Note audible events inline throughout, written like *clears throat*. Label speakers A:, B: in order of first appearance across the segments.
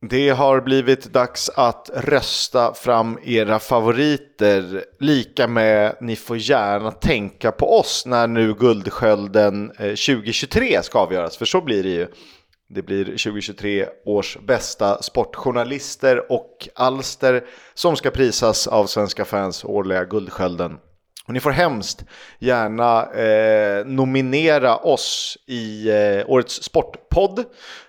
A: Det har blivit dags att rösta fram era favoriter. Lika med ni får gärna tänka på oss när nu Guldskölden eh, 2023 ska avgöras. För så blir det ju. Det blir 2023 års bästa sportjournalister och alster som ska prisas av svenska fans årliga Guldskölden. Och ni får hemskt gärna eh, nominera oss i eh, årets sportpodd.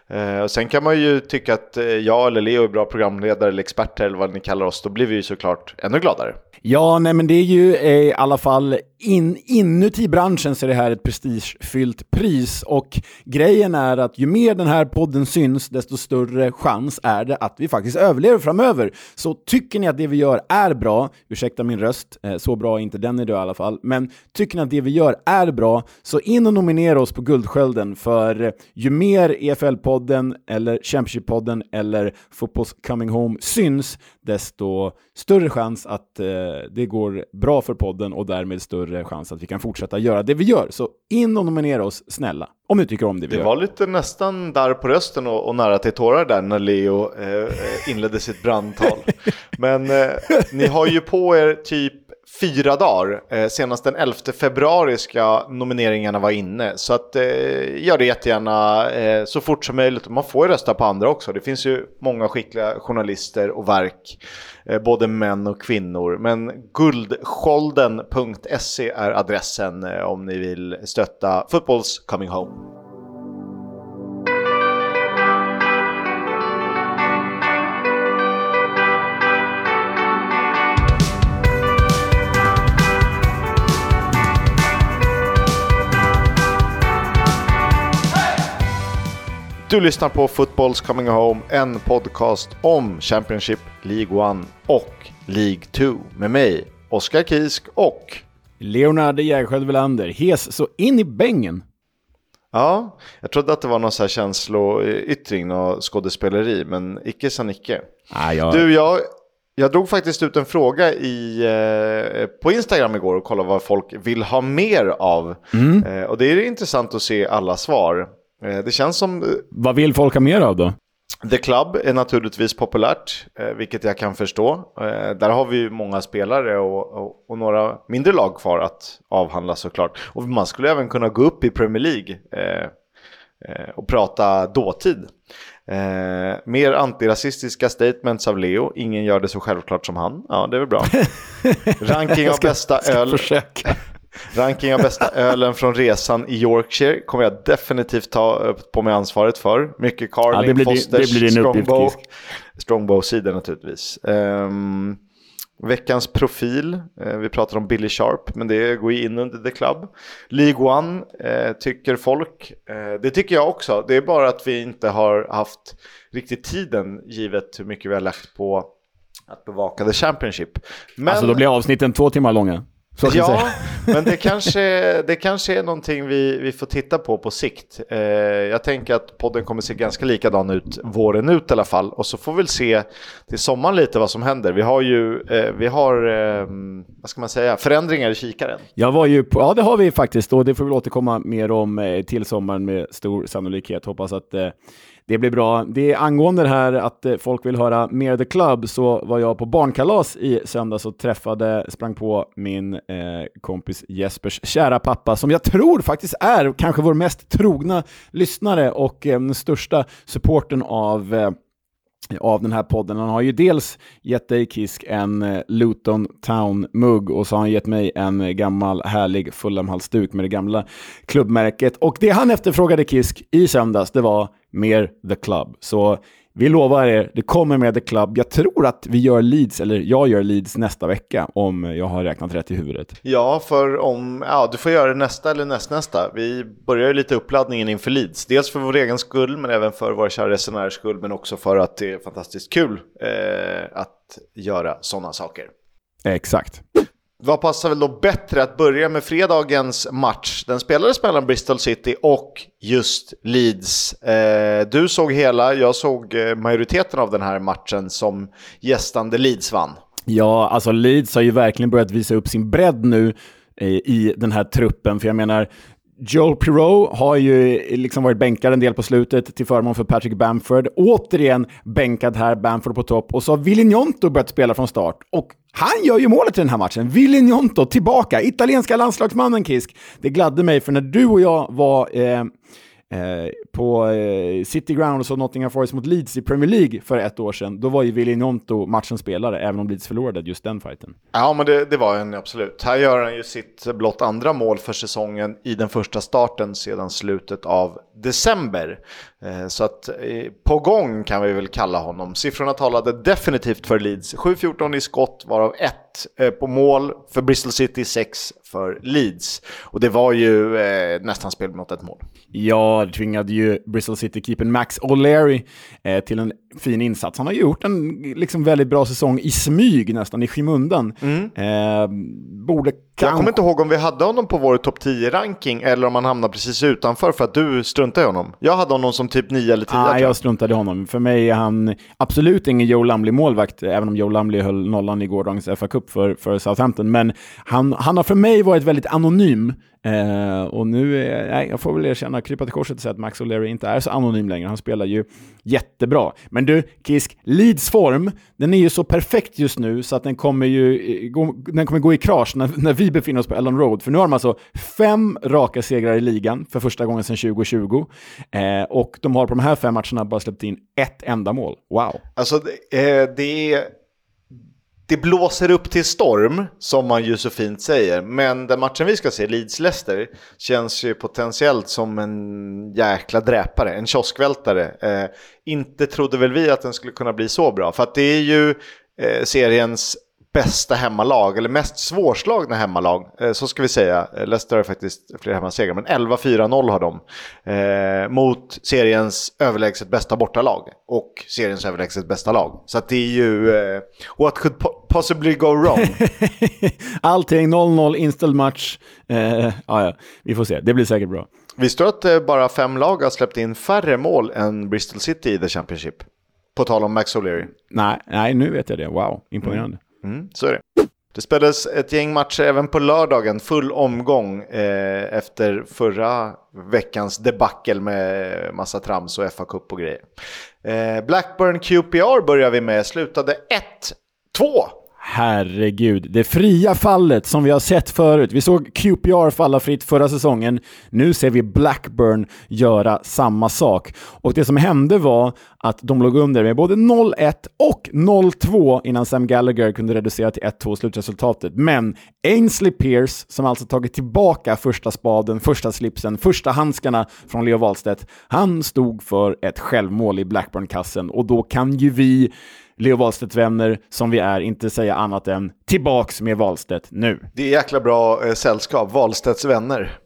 A: Eh, och sen kan man ju tycka att eh, jag eller Leo är bra programledare eller experter eller vad ni kallar oss. Då blir vi ju såklart ännu gladare.
B: Ja, nej men det är ju eh, i alla fall in, inuti branschen så är det här ett prestigefyllt pris och grejen är att ju mer den här podden syns desto större chans är det att vi faktiskt överlever framöver. Så tycker ni att det vi gör är bra, ursäkta min röst, eh, så bra är inte den idag i alla fall, men tycker ni att det vi gör är bra så in och nominera oss på Guldskölden för ju mer EFL-podden eller Championship-podden eller Fotbolls Coming Home syns desto större chans att eh, det går bra för podden och därmed större chans att vi kan fortsätta göra det vi gör. Så in och nominera oss, snälla, om ni tycker om det vi
A: det
B: gör.
A: Det var lite nästan där på rösten och, och nära till tårar där när Leo eh, inledde sitt brandtal. *laughs* Men eh, ni har ju på er typ fyra dagar. Eh, senast den 11 februari ska nomineringarna vara inne. Så att, eh, gör det jättegärna eh, så fort som möjligt. Man får ju rösta på andra också. Det finns ju många skickliga journalister och verk. Eh, både män och kvinnor. Men guldskölden.se är adressen eh, om ni vill stötta Footballs Coming Home. Du lyssnar på Footballs Coming Home, en podcast om Championship, League 1 och League 2 med mig, Oskar Kisk och
B: Leonardo Jägersjö Welander, hes så in i bängen.
A: Ja, jag trodde att det var någon så här känsloyttring och skådespeleri, men icke sa Nicke.
B: Ah, jag...
A: Du, jag, jag drog faktiskt ut en fråga i, eh, på Instagram igår och kollade vad folk vill ha mer av.
B: Mm.
A: Eh, och det är intressant att se alla svar. Eh, det känns som... eh,
B: Vad vill folk ha mer av då?
A: The Club är naturligtvis populärt, eh, vilket jag kan förstå. Där har vi ju många spelare och, och, och några mindre lag kvar att avhandla såklart. Och man skulle även kunna gå upp i Premier League eh, och prata dåtid. Eh, mer antirasistiska statements av Leo. Ingen gör det så självklart som han. Ja, det är väl bra. *laughs* Ranking av
B: ska-
A: bästa öl. Ranking av bästa ölen från resan i Yorkshire kommer jag definitivt ta upp på mig ansvaret för. Mycket Carling,
B: Ja, det blir
A: Fosters,
B: det blir
A: Strongbow.
B: Kisk.
A: Strongbow-sidan naturligtvis. Ehm, veckans profil, eh, vi pratar om Billy Sharp, men det går ju in under The Club. League One eh, tycker folk, eh, det tycker jag också. Det är bara att vi inte har haft riktigt tiden givet hur mycket vi har lagt på att bevaka The Championship. Men...
B: Alltså då blir avsnitten två timmar långa. Så
A: Ja, men det kanske, det kanske är någonting vi, vi får titta på på sikt. Eh, jag tänker att podden kommer se ganska likadan ut våren ut i alla fall. Och så får vi väl se till sommaren lite vad som händer. Vi har ju, eh, vi har, eh, vad ska man säga, förändringar i kikaren.
B: Jag var ju på, ja det har vi faktiskt och det får vi återkomma mer om eh, till sommaren med stor sannolikhet. Hoppas att eh, det blir bra. Det är angående det här att eh, folk vill höra mer The Club så var jag på barnkalas i söndags och träffade, sprang på min eh, kompis Jespers kära pappa som jag tror faktiskt är kanske vår mest trogna lyssnare och eh, den största supporten av eh, av den här podden. Han har ju dels gett dig Kisk en eh, Luton Town-mugg och så har han gett mig en gammal härlig Fulham-halsduk med det gamla klubbmärket. Och det han efterfrågade Kisk i söndags, det var mer The Club. Så vi lovar er, det kommer med The Club. Jag tror att vi gör Leeds, eller jag gör Leeds nästa vecka, om jag har räknat rätt i huvudet.
A: Ja, för om, ja, du får göra det nästa eller nästnästa. Vi börjar ju lite uppladdningen inför Leeds. Dels för vår egen skull, men även för våra kära resenärers skull, men också för att det är fantastiskt kul eh, att göra sådana saker.
B: Exakt.
A: Vad passar väl då bättre att börja med fredagens match? Den spelades mellan Bristol City och just Leeds. Eh, du såg hela, jag såg eh, majoriteten av den här matchen som gästande Leeds vann.
B: Ja, alltså Leeds har ju verkligen börjat visa upp sin bredd nu eh, i den här truppen. För jag menar, Joel Pirou har ju liksom varit bänkad en del på slutet till förmån för Patrick Bamford. Återigen bänkad här, Bamford på topp. Och så har Villinjonto börjat spela från start. Och han gör ju målet i den här matchen. Villinjonto tillbaka, italienska landslagsmannen Kisk. Det gladde mig, för när du och jag var eh, Eh, på eh, City Ground och så Nottingham Forest mot Leeds i Premier League för ett år sedan, då var ju Willy Nonto matchens spelare, även om Leeds förlorade just den fighten.
A: Ja, men det, det var han absolut. Här gör han ju sitt blott andra mål för säsongen i den första starten sedan slutet av december. Eh, så att eh, på gång kan vi väl kalla honom. Siffrorna talade definitivt för Leeds. 7-14 i skott, varav 1 eh, på mål för Bristol City, 6 för Leeds. Och det var ju eh, nästan spel mot ett mål.
B: Ja, det tvingade ju Bristol City-keepern Max O'Leary eh, till en fin insats. Han har gjort en liksom, väldigt bra säsong i smyg nästan, i skymundan. Mm. Eh, borde
A: jag kommer inte ihåg om vi hade honom på vår topp 10-ranking eller om han hamnade precis utanför för att du struntade i honom. Jag hade honom som typ 9 eller 10.
B: Nej, ah, jag struntade i honom. För mig är han absolut ingen Joe Lumley-målvakt, även om Joe Lumley höll nollan i gårdagens FA-cup för, för Southampton. Men han, han har för mig varit väldigt anonym Eh, och nu, nej, jag får väl erkänna, krypa till korset och säga att Max O'Leary inte är så anonym längre. Han spelar ju jättebra. Men men du, Kisk, Leeds form, den är ju så perfekt just nu så att den kommer ju gå, den kommer gå i krasch när, när vi befinner oss på Ellen Road. För nu har de alltså fem raka segrar i ligan för första gången sedan 2020. Eh, och de har på de här fem matcherna bara släppt in ett enda mål. Wow!
A: Alltså, eh, det är det blåser upp till storm, som man ju så fint säger. Men den matchen vi ska se, Leeds-Leicester, känns ju potentiellt som en jäkla dräpare, en kioskvältare. Eh, inte trodde väl vi att den skulle kunna bli så bra, för att det är ju eh, seriens bästa hemmalag, eller mest svårslagna hemmalag, eh, så ska vi säga. Eh, Leicester har faktiskt fler hemmasegrar, men 11-4-0 har de. Eh, mot seriens överlägset bästa bortalag och seriens överlägset bästa lag. Så det är ju, eh, what could possibly go wrong? *laughs*
B: Allting 0-0, inställd match. Eh, ja, vi får se, det blir säkert bra.
A: Visste du att eh, bara fem lag har släppt in färre mål än Bristol City i The Championship? På tal om Max O'Leary.
B: Nej, nej, nu vet jag det. Wow, imponerande. Mm.
A: Mm, så är det. Det spelades ett gäng matcher även på lördagen, full omgång eh, efter förra veckans debacle med massa trams och FA-cup och grejer. Eh, Blackburn QPR börjar vi med, slutade 1-2
B: Herregud, det fria fallet som vi har sett förut. Vi såg QPR falla fritt förra säsongen. Nu ser vi Blackburn göra samma sak. Och det som hände var att de låg under med både 0-1 och 0-2 innan Sam Gallagher kunde reducera till 1-2 slutresultatet. Men Ainsley Pierce, som alltså tagit tillbaka första spaden, första slipsen, första handskarna från Leo Wahlstedt, han stod för ett självmål i Blackburn-kassen och då kan ju vi Leo Wahlstedt-vänner som vi är inte säga annat än tillbaks med Wahlstedt nu.
A: Det är jäkla bra eh, sällskap, Wahlstedts vänner.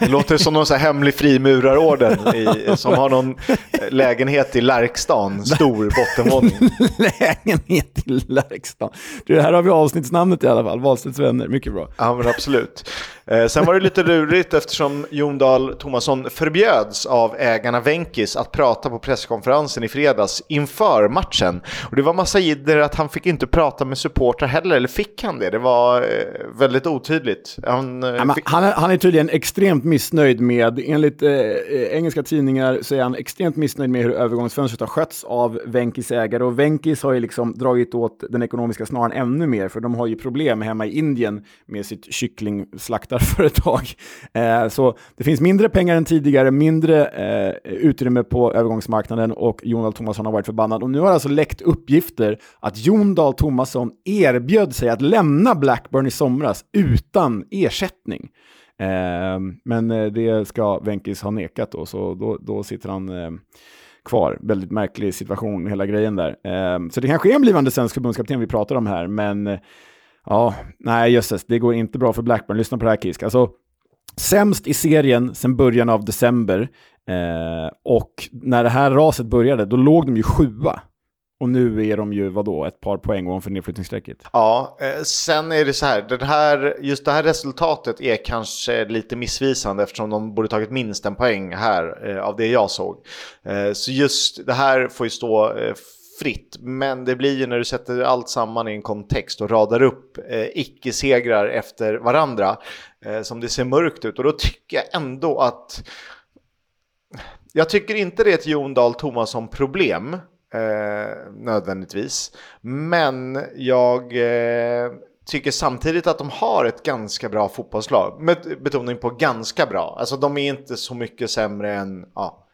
A: Det låter som någon så här hemlig frimurarorden i, som har någon eh, lägenhet i Lärkstan, stor bottenvåning. *laughs*
B: lägenhet i Lärkstan. Det här har vi avsnittsnamnet i alla fall, Wahlstedts vänner, mycket bra.
A: Ja men absolut. Eh, sen var det lite lurigt eftersom Jon Dahl Tomasson förbjöds av ägarna Venkis att prata på presskonferensen i fredags inför matchen. Och det var massa jidder att han fick inte prata med supportrar heller, eller fick han det? Det var eh, väldigt otydligt.
B: Han, eh, ja, fick... han, är, han, är, tydligen extremt missnöjd med, enligt eh, engelska tidningar så är han extremt missnöjd med hur övergångsfönstret har skötts av Venkis ägare. Och Venkis har ju liksom dragit åt den ekonomiska snaran ännu mer, för de har ju problem hemma i Indien med sitt kycklingslaktarföretag. *laughs* Eh, så det finns mindre pengar än tidigare, mindre eh, utrymme på övergångsmarknaden och Jon Dahl Tomasson har varit förbannad. Och nu har alltså läckt uppgifter att Jon Dahl Tomasson erbjöd sig att lämna Blackburn i somras utan ersättning. Ehm, eh, men det ska Venkis ha nekat då, så då, då sitter han eh, kvar. Väldigt märklig situation, hela grejen där. Eh, så det kanske är en blivande svensk förbundskapten vi pratar om här, men eh, ja, nej jösses, det går inte bra för Blackburn. Lyssna på det här Kisk. Alltså, sämst i serien sedan början av december. Eh, och när det här raset började, då låg de ju sjua. Och nu är de ju vadå, ett par poäng ovanför nedflyttningsstrecket.
A: Ja, eh, sen är det så här, det här, just det här resultatet är kanske lite missvisande eftersom de borde tagit minst en poäng här eh, av det jag såg. Eh, så just det här får ju stå eh, fritt, men det blir ju när du sätter allt samman i en kontext och radar upp eh, icke-segrar efter varandra eh, som det ser mörkt ut. Och då tycker jag ändå att jag tycker inte det är ett Jon Dahl Tomasson problem eh, nödvändigtvis. Men jag eh, tycker samtidigt att de har ett ganska bra fotbollslag. Med betoning på ganska bra. Alltså de är inte så mycket sämre än, ja,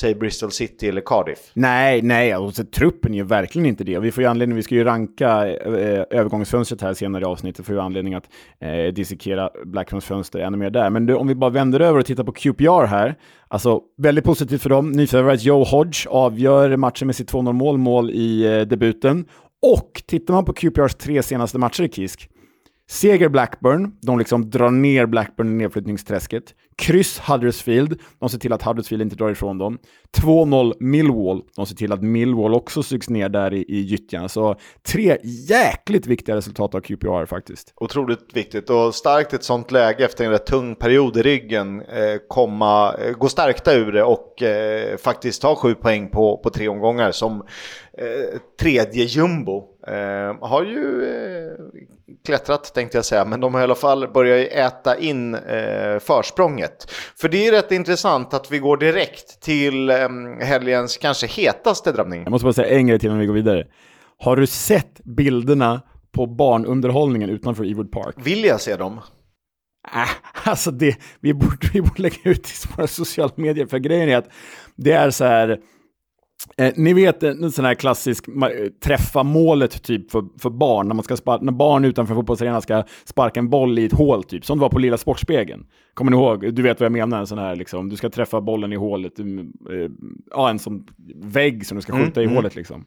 A: säg Bristol City eller Cardiff.
B: Nej, nej, alltså, truppen är verkligen inte det. Vi får ju anledning, vi ska ju ranka eh, övergångsfönstret här senare i avsnittet, får ju anledning att eh, dissekera Blackburns fönster ännu mer där. Men du, om vi bara vänder över och tittar på QPR här, alltså väldigt positivt för dem. Nyförvärvet Joe Hodge avgör matchen med sitt 2-0 mål, mål i eh, debuten. Och tittar man på QPRs tre senaste matcher i KISK, Seger Blackburn, de liksom drar ner Blackburn i nedflyttningsträsket. Kryss Huddersfield, de ser till att Huddersfield inte drar ifrån dem. 2-0 Millwall, de ser till att Millwall också sugs ner där i, i gyttjan. Så tre jäkligt viktiga resultat av QPR faktiskt.
A: Otroligt viktigt och starkt i ett sånt läge efter en rätt tung period i ryggen eh, komma, eh, gå stärkta ur det och eh, faktiskt ta sju poäng på, på tre omgångar som eh, tredje jumbo. Eh, har ju eh, klättrat tänkte jag säga, men de har i alla fall börjat äta in eh, försprånget. För det är rätt intressant att vi går direkt till eh, helgens kanske hetaste drabbning.
B: Jag måste bara säga en grej till innan vi går vidare. Har du sett bilderna på barnunderhållningen utanför Ewood Park?
A: Vill jag se dem?
B: Äh, alltså det, vi borde, vi borde lägga ut i våra sociala medier, för grejen är att det är så här, Eh, ni vet en sån här klassisk träffa målet typ för, för barn, när, man ska sparka, när barn utanför fotbollsarenan ska sparka en boll i ett hål typ, som det var på Lilla Sportspegeln. Kommer ni ihåg? Du vet vad jag menar, en sån här liksom, du ska träffa bollen i hålet, eh, ja en sån vägg som du ska skjuta mm, i mm. hålet liksom.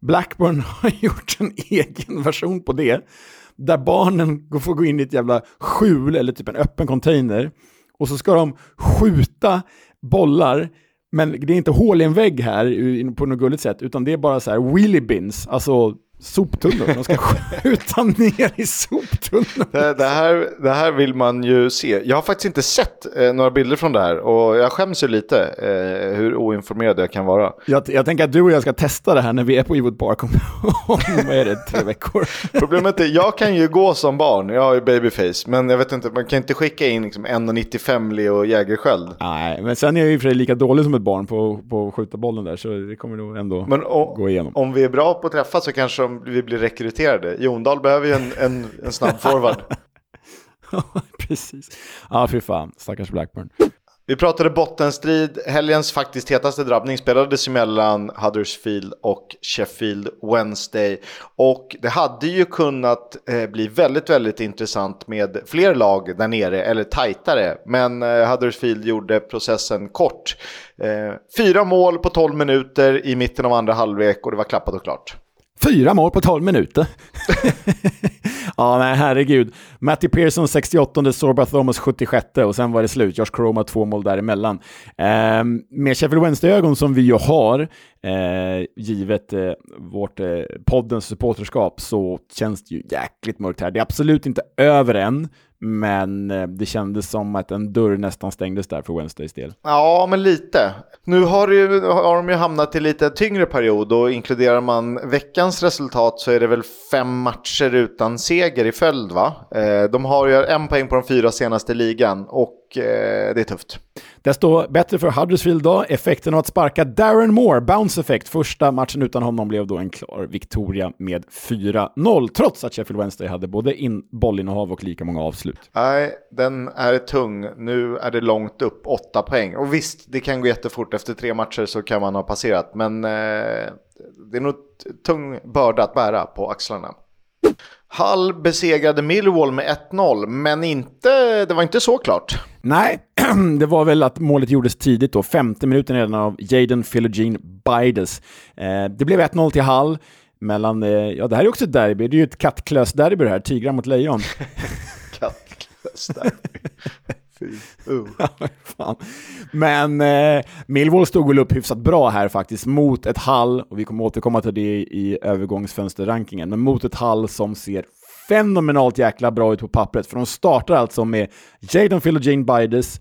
B: Blackburn *laughs* har gjort en egen version på det, där barnen får gå in i ett jävla skjul eller typ en öppen container och så ska de skjuta bollar men det är inte hål i en vägg här på något gulligt sätt, utan det är bara så här wheelie bins, alltså soptunnor. De ska skjuta ner i soptunnor.
A: Det, det, här, det här vill man ju se. Jag har faktiskt inte sett eh, några bilder från det här och jag skäms ju lite eh, hur oinformerad jag kan vara.
B: Jag, jag tänker att du och jag ska testa det här när vi är på Ewood Park om, *laughs* om vad är det, tre veckor.
A: Problemet är, jag kan ju gå som barn, jag har ju babyface, men jag vet inte, man kan inte skicka in liksom 1,95 Leo Jägerskiöld.
B: Nej, men sen är jag ju för lika dålig som ett barn på, på att skjuta bollen där, så det kommer nog ändå men
A: om,
B: gå igenom.
A: Om vi är bra på att träffa så kanske vi blir rekryterade. Jondal behöver ju en, en, en snabb forward. *laughs*
B: Precis. Ja, fy fan. Stackars Blackburn.
A: Vi pratade bottenstrid. Helgens faktiskt hetaste drabbning spelades mellan Huddersfield och Sheffield Wednesday. Och det hade ju kunnat eh, bli väldigt, väldigt intressant med fler lag där nere, eller tajtare. Men eh, Huddersfield gjorde processen kort. Eh, fyra mål på 12 minuter i mitten av andra halvlek och det var klappat och klart.
B: Fyra mål på 12 minuter. *laughs* ja, nej, herregud. Matty Pearson 68, Sorba Thomas 76 och sen var det slut. Josh Croma två mål däremellan. Eh, med Sheffield Wednesday-ögon som vi ju har, eh, givet eh, vårt eh, poddens supporterskap, så känns det ju jäkligt mörkt här. Det är absolut inte över än, men eh, det kändes som att en dörr nästan stängdes där för Wednesdays del.
A: Ja, men lite. Nu har, ju, har de ju hamnat i lite tyngre period och inkluderar man veckans resultat så är det väl fem matcher utan seger i följd va? Eh, de har ju en poäng på de fyra senaste ligan och eh, det är tufft.
B: Desto bättre för Huddersfield då. Effekten av att sparka Darren Moore, bounce effect. Första matchen utan honom blev då en klar Victoria med 4-0, trots att Sheffield Wednesday hade både in bollinnehav och lika många avslut.
A: Nej, den är tung. Nu är det långt upp, åtta poäng. Och visst, det kan gå jättefort. Efter tre matcher så kan man ha passerat, men eh, det är nog tung börda att bära på axlarna. Hull besegrade Millwall med 1-0, men inte, det var inte så klart.
B: Nej, *clears throat* det var väl att målet gjordes tidigt då, femte minuten redan av Jaden Philogene Bides. Eh, det blev 1-0 till Hull mellan, eh, ja det här är också ett derby, det är ju ett kattklös-derby det här, tigrar mot lejon. *laughs*
A: kattklös-derby.
B: Uh. *laughs* Men eh, Millwall stod väl upp hyfsat bra här faktiskt mot ett Hall, och vi kommer återkomma till det i övergångsfönsterrankingen, men mot ett Hall som ser fenomenalt jäkla bra ut på pappret, för de startar alltså med Jadon Fill och Jane Bides,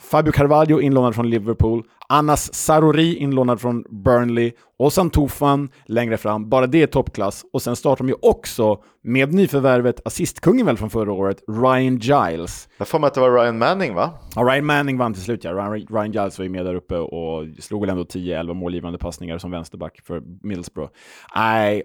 B: Fabio Carvalho inlånad från Liverpool, Anas Sarori inlånad från Burnley, Ozan Tufan längre fram. Bara det är toppklass. Och sen startar de ju också med nyförvärvet, assistkungen väl från förra året, Ryan Giles.
A: Jag får mig att det var Ryan Manning va?
B: Ja, Ryan Manning vann till slut ja. Ryan, Ryan Giles var ju med där uppe och slog väl ändå 10-11 målgivande passningar som vänsterback för Middlesbrough. Nej,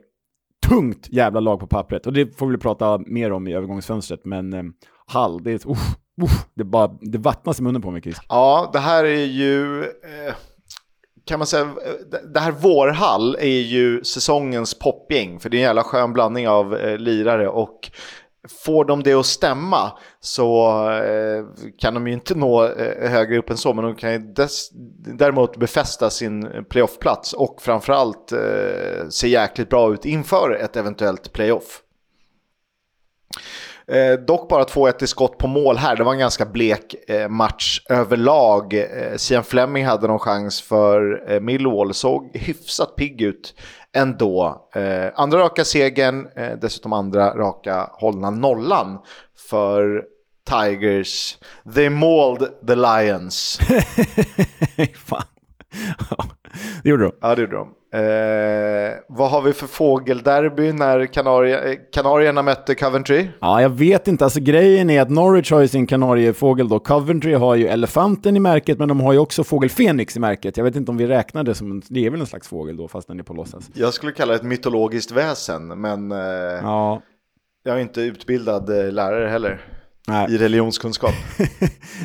B: tungt jävla lag på pappret. Och det får vi prata mer om i övergångsfönstret, men eh, Hall, det är uh, uh, det, bara, det vattnas i munnen på mig, Chris.
A: Ja, det här är ju... Eh, kan man säga, det här Vårhall är ju säsongens popgäng, för det är en jävla skön blandning av eh, lirare och Får de det att stämma så eh, kan de ju inte nå eh, högre upp än så, men de kan ju dess, däremot befästa sin playoffplats och framförallt eh, se jäkligt bra ut inför ett eventuellt playoff. Eh, dock bara 2-1 i skott på mål här. Det var en ganska blek eh, match överlag. Eh, Sian Fleming hade någon chans för eh, Millwall. Såg hyfsat pigg ut ändå. Eh, andra raka segern, eh, dessutom andra raka hållna nollan för Tigers. They mauled the Lions. *laughs*
B: Fan det gjorde de.
A: Ja, det gjorde de. Eh, vad har vi för fågelderby när Kanarie, Kanarierna mötte Coventry?
B: Ja, jag vet inte. Alltså grejen är att Norwich har ju sin kanariefågel då. Coventry har ju elefanten i märket, men de har ju också fågel Fenix i märket. Jag vet inte om vi räknar det som en, det är väl en slags fågel då, fast den är på låtsas.
A: Jag skulle kalla det ett mytologiskt väsen, men eh,
B: ja.
A: jag är inte utbildad eh, lärare heller. Nej. I religionskunskap.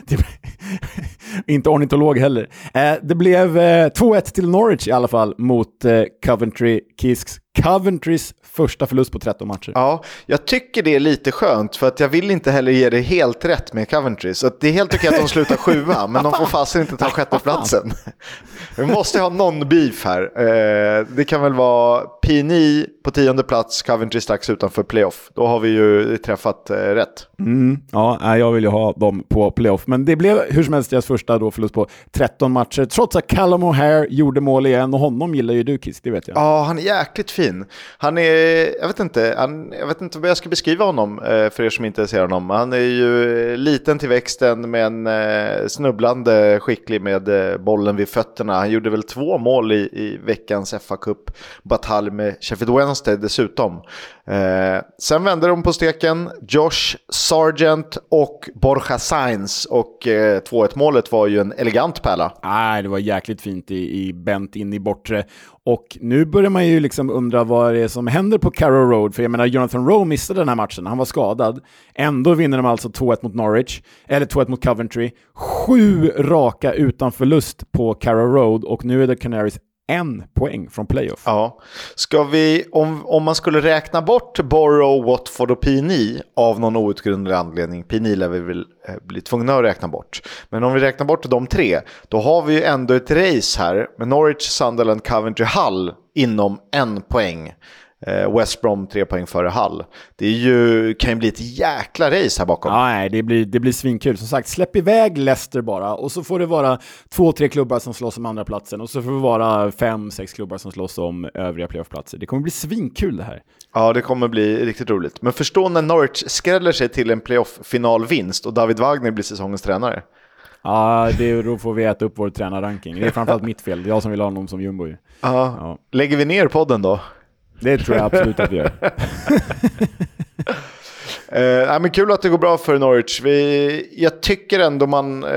A: *laughs*
B: inte ornitolog heller. Eh, det blev eh, 2-1 till Norwich i alla fall mot eh, Coventry Kisks. Coventrys första förlust på 13 matcher.
A: Ja, jag tycker det är lite skönt för att jag vill inte heller ge det helt rätt med Coventry. Så det är helt okej att de slutar sjua, men de får fasen inte ta sjätteplatsen. Vi måste ha någon beef här. Eh, det kan väl vara P9 på tionde plats, Coventry strax utanför playoff. Då har vi ju träffat eh, rätt.
B: Mm, ja, jag vill ju ha dem på playoff. Men det blev hur som helst deras första då förlust på 13 matcher, trots att Callum O'Hare gjorde mål igen. Och honom gillar ju du Kiss, det vet jag.
A: Ja, han är jäkligt fin. Han är, jag vet inte, han, jag vet inte vad jag ska beskriva honom eh, för er som inte ser honom. Han är ju eh, liten till växten men eh, snubblande skicklig med bollen vid fötterna. Han gjorde väl två mål i, i veckans fa Cup-batalj med Sheffield Wednesday dessutom. Eh, sen vände de på steken, Josh Sargent och Borja Sainz och eh, 2-1 målet var ju en elegant pärla.
B: Nej, det var jäkligt fint i, i bent in i bortre. Och nu börjar man ju liksom undra vad det är som händer på Carrow Road, för jag menar Jonathan Rowe missade den här matchen, han var skadad. Ändå vinner de alltså 2-1 mot Norwich, eller 2-1 mot Coventry. Sju raka utan förlust på Carrow Road och nu är det Canaries en poäng från playoff.
A: Ja. Ska vi, om, om man skulle räkna bort Borough, Watford och Pini av någon outgrundlig anledning, Pini lär vi väl eh, bli tvungna att räkna bort. Men om vi räknar bort de tre, då har vi ju ändå ett race här med Norwich, Sunderland, Coventry, Hull inom en poäng. Eh, West Brom tre poäng före Hull. Det är ju, kan ju bli ett jäkla race här bakom.
B: Ja, nej, det blir, det blir svinkul. Som sagt, släpp iväg Leicester bara och så får det vara två, tre klubbar som slåss om andra platsen och så får det vara fem, sex klubbar som slåss om övriga playoffplatser. Det kommer bli svinkul det här.
A: Ja, det kommer bli riktigt roligt. Men förstå när Norwich skräller sig till en playoff-finalvinst och David Wagner blir säsongens tränare.
B: Ja, det, då får vi äta upp vår tränarranking. Det är framförallt mitt fel. Det är jag som vill ha honom som jumbo.
A: Ja. Lägger vi ner podden då?
B: Det tror jag absolut att vi gör. *laughs*
A: Eh, men kul att det går bra för Norwich. Vi, jag tycker ändå man eh,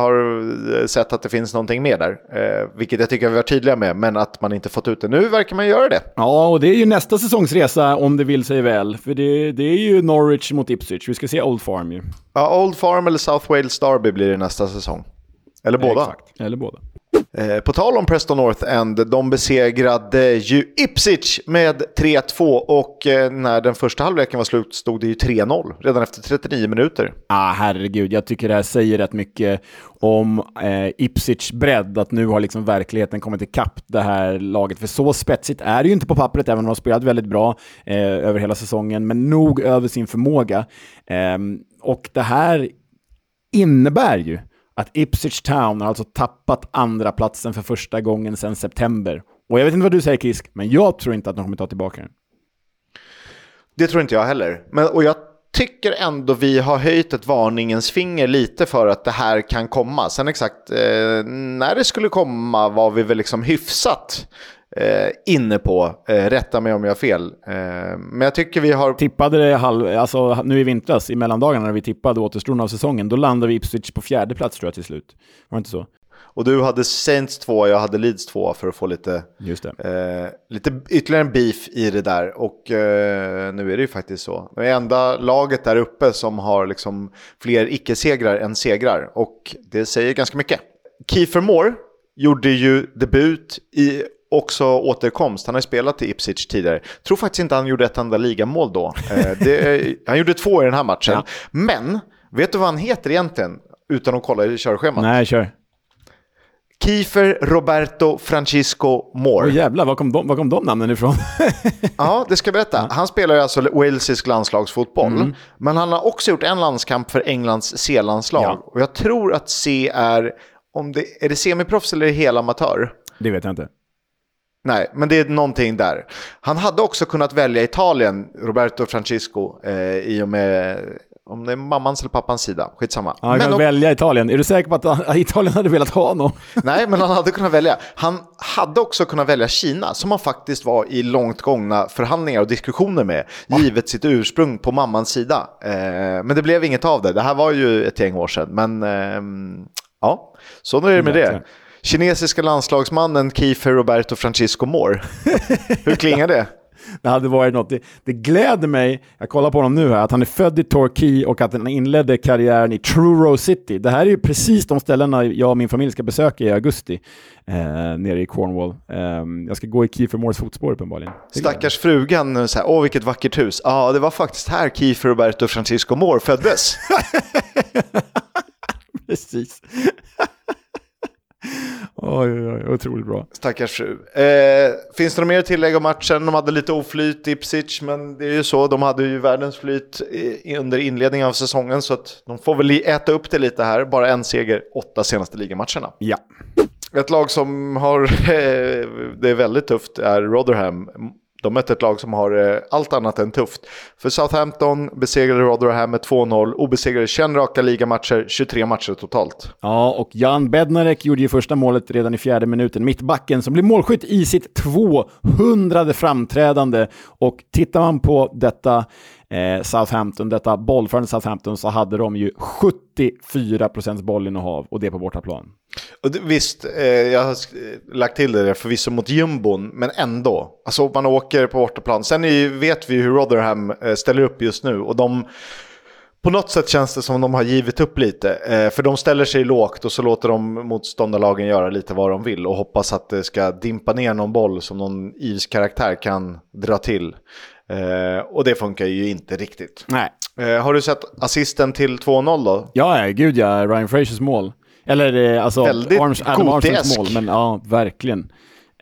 A: har sett att det finns någonting mer där. Eh, vilket jag tycker vi var tydliga med, men att man inte fått ut det. Nu verkar man göra det.
B: Ja, och det är ju nästa säsongsresa om det vill sig väl. För det, det är ju Norwich mot Ipswich. Vi ska se Old Farm ju.
A: Ja, Old Farm eller South Wales Derby blir det nästa säsong. Eller båda.
B: Exakt, eller båda.
A: Eh, på tal om Preston North End, de besegrade ju Ipswich med 3-2 och eh, när den första halvleken var slut stod det ju 3-0 redan efter 39 minuter.
B: Ah, herregud, jag tycker det här säger rätt mycket om eh, Ipswich bredd, att nu har liksom verkligheten kommit ikapp det här laget. För så spetsigt är det ju inte på pappret, även om de har spelat väldigt bra eh, över hela säsongen, men nog över sin förmåga. Eh, och det här innebär ju att Ipswich Town har alltså tappat andra platsen för första gången sedan september. Och jag vet inte vad du säger Chris, men jag tror inte att de kommer ta tillbaka den.
A: Det tror inte jag heller. Men, och jag tycker ändå vi har höjt ett varningens finger lite för att det här kan komma. Sen exakt eh, när det skulle komma var vi väl liksom hyfsat eh, inne på. Eh, rätta mig om jag har fel. Eh, men jag tycker vi har...
B: Tippade det halv, alltså nu i vintras, i mellandagarna när vi tippade återstoden av säsongen, då landade vi Ipswich på fjärde plats tror jag till slut. Var det inte så?
A: Och du hade Saints 2, jag hade Leeds 2 för att få lite, eh, lite ytterligare en beef i det där. Och eh, nu är det ju faktiskt så. Det enda laget där uppe som har liksom fler icke-segrar än segrar. Och det säger ganska mycket. Kiefer Moore gjorde ju debut i också återkomst. Han har ju spelat i Ipswich tidigare. Tror faktiskt inte han gjorde ett enda ligamål då. Eh, det, *laughs* han gjorde två i den här matchen.
B: Ja.
A: Men, vet du vad han heter egentligen? Utan att kolla i körschemat.
B: Nej, kör.
A: Kiefer Roberto Francisco Moore.
B: Åh jävlar, var kom, de, var kom de namnen ifrån? *laughs*
A: Ja, det ska jag berätta. Han spelar ju alltså walesisk landslagsfotboll. Men han har också gjort en landskamp för Englands C-landslag.
B: Ja.
A: Och jag tror att C är, om det, är det semiproffs eller är det helamatör?
B: det vet jag inte.
A: Nej, men det är någonting där. Han hade också kunnat välja Italien, Roberto Francisco, eh, i och med om det är mammans eller pappans sida. Skitsamma.
B: Ja, han
A: men
B: kan
A: om-
B: välja Italien. Är du säker på att han- Italien hade velat ha honom? *laughs*
A: Nej, men han hade kunnat välja. Han hade också kunnat välja Kina, som han faktiskt var i långt gångna förhandlingar och diskussioner med, givet sitt ursprung på mammans sida. Eh, men det blev inget av det. Det här var ju ett gäng år sedan, men ehm, ja, så är det med det. Kinesiska landslagsmannen Kiefer Roberto Francisco Moore. Hur klingar det? *laughs*
B: Det hade varit något. Det, det gläder mig, jag kollar på honom nu här, att han är född i Torquay och att han inledde karriären i Truro City. Det här är ju precis de ställena jag och min familj ska besöka i augusti, eh, nere i Cornwall. Eh, jag ska gå i Kiefer Moores fotspår uppenbarligen.
A: Stackars frugan, så här, åh vilket vackert hus. Ja, det var faktiskt här Kiefer Roberto Francisco Moore föddes. *laughs*
B: Precis. Oj, oj, oj, otroligt bra.
A: Stackars fru. Eh, finns det något mer att tillägga om matchen? De hade lite oflyt i Ipswich, men det är ju så. De hade ju världens flyt under inledningen av säsongen, så att de får väl äta upp det lite här. Bara en seger, åtta senaste ligamatcherna.
B: Ja.
A: Ett lag som har *laughs* eh, det är väldigt tufft är Rotherham. De mötte ett lag som har eh, allt annat än tufft. För Southampton besegrade Rotherham med 2-0, obesegrade 21 raka ligamatcher, 23 matcher totalt.
B: Ja, och Jan Bednarek gjorde ju första målet redan i fjärde minuten. Mittbacken som blev målskytt i sitt 200 framträdande. Och tittar man på detta eh, Southampton, detta bollförande Southampton, så hade de ju 74 procents bollinnehav och det på bortaplan.
A: Och det, visst, eh, jag har sk- lagt till det där förvisso mot jumbon, men ändå. Alltså man åker på bortaplan. Sen är, vet vi hur Rotherham eh, ställer upp just nu och de på något sätt känns det som de har givit upp lite. Eh, för de ställer sig lågt och så låter de motståndarlagen göra lite vad de vill och hoppas att det ska dimpa ner någon boll som någon Ivs karaktär kan dra till. Eh, och det funkar ju inte riktigt.
B: Nej.
A: Eh, har du sett assisten till 2-0 då?
B: Ja, ja, gud ja, Ryan Frasers mål. Eller eh, alltså
A: Väldigt
B: Arms, Adam Armstrongs mål, men ja, verkligen.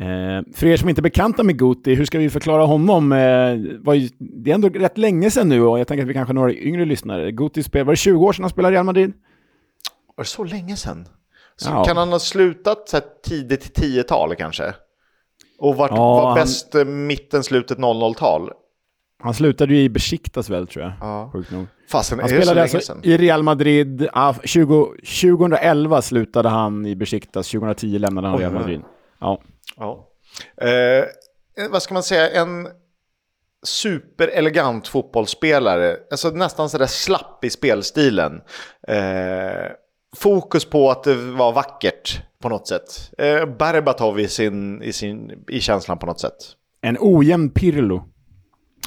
B: Eh, för er som inte är bekanta med Guti, hur ska vi förklara honom? Eh, var ju, det är ändå rätt länge sedan nu och jag tänker att vi kanske har några yngre lyssnare. Guti spelade, var det 20 år sedan han spelade i Real Madrid?
A: Var det så länge sedan? Så
B: Ja.
A: Kan han ha slutat så här tidigt 10-tal kanske? Och varit,
B: Ja,
A: var bäst eh, mitten, slutet 00-tal?
B: Han slutade ju i Besiktas väl, tror jag.
A: Ja.
B: Sjukt nog.
A: Fasen,
B: Han spelade alltså
A: sedan?
B: i Real Madrid, ah, 20, 2011 slutade han i Besiktas, 2010 lämnade han Real. Madrid. Ja.
A: Ja. Eh, vad ska man säga? En superelegant fotbollsspelare. Alltså nästan sådär slapp i spelstilen. Eh, fokus på att det var vackert på något sätt. Eh, Berbatov i, sin, i, sin, i känslan på något sätt.
B: En ojämn Pirlo.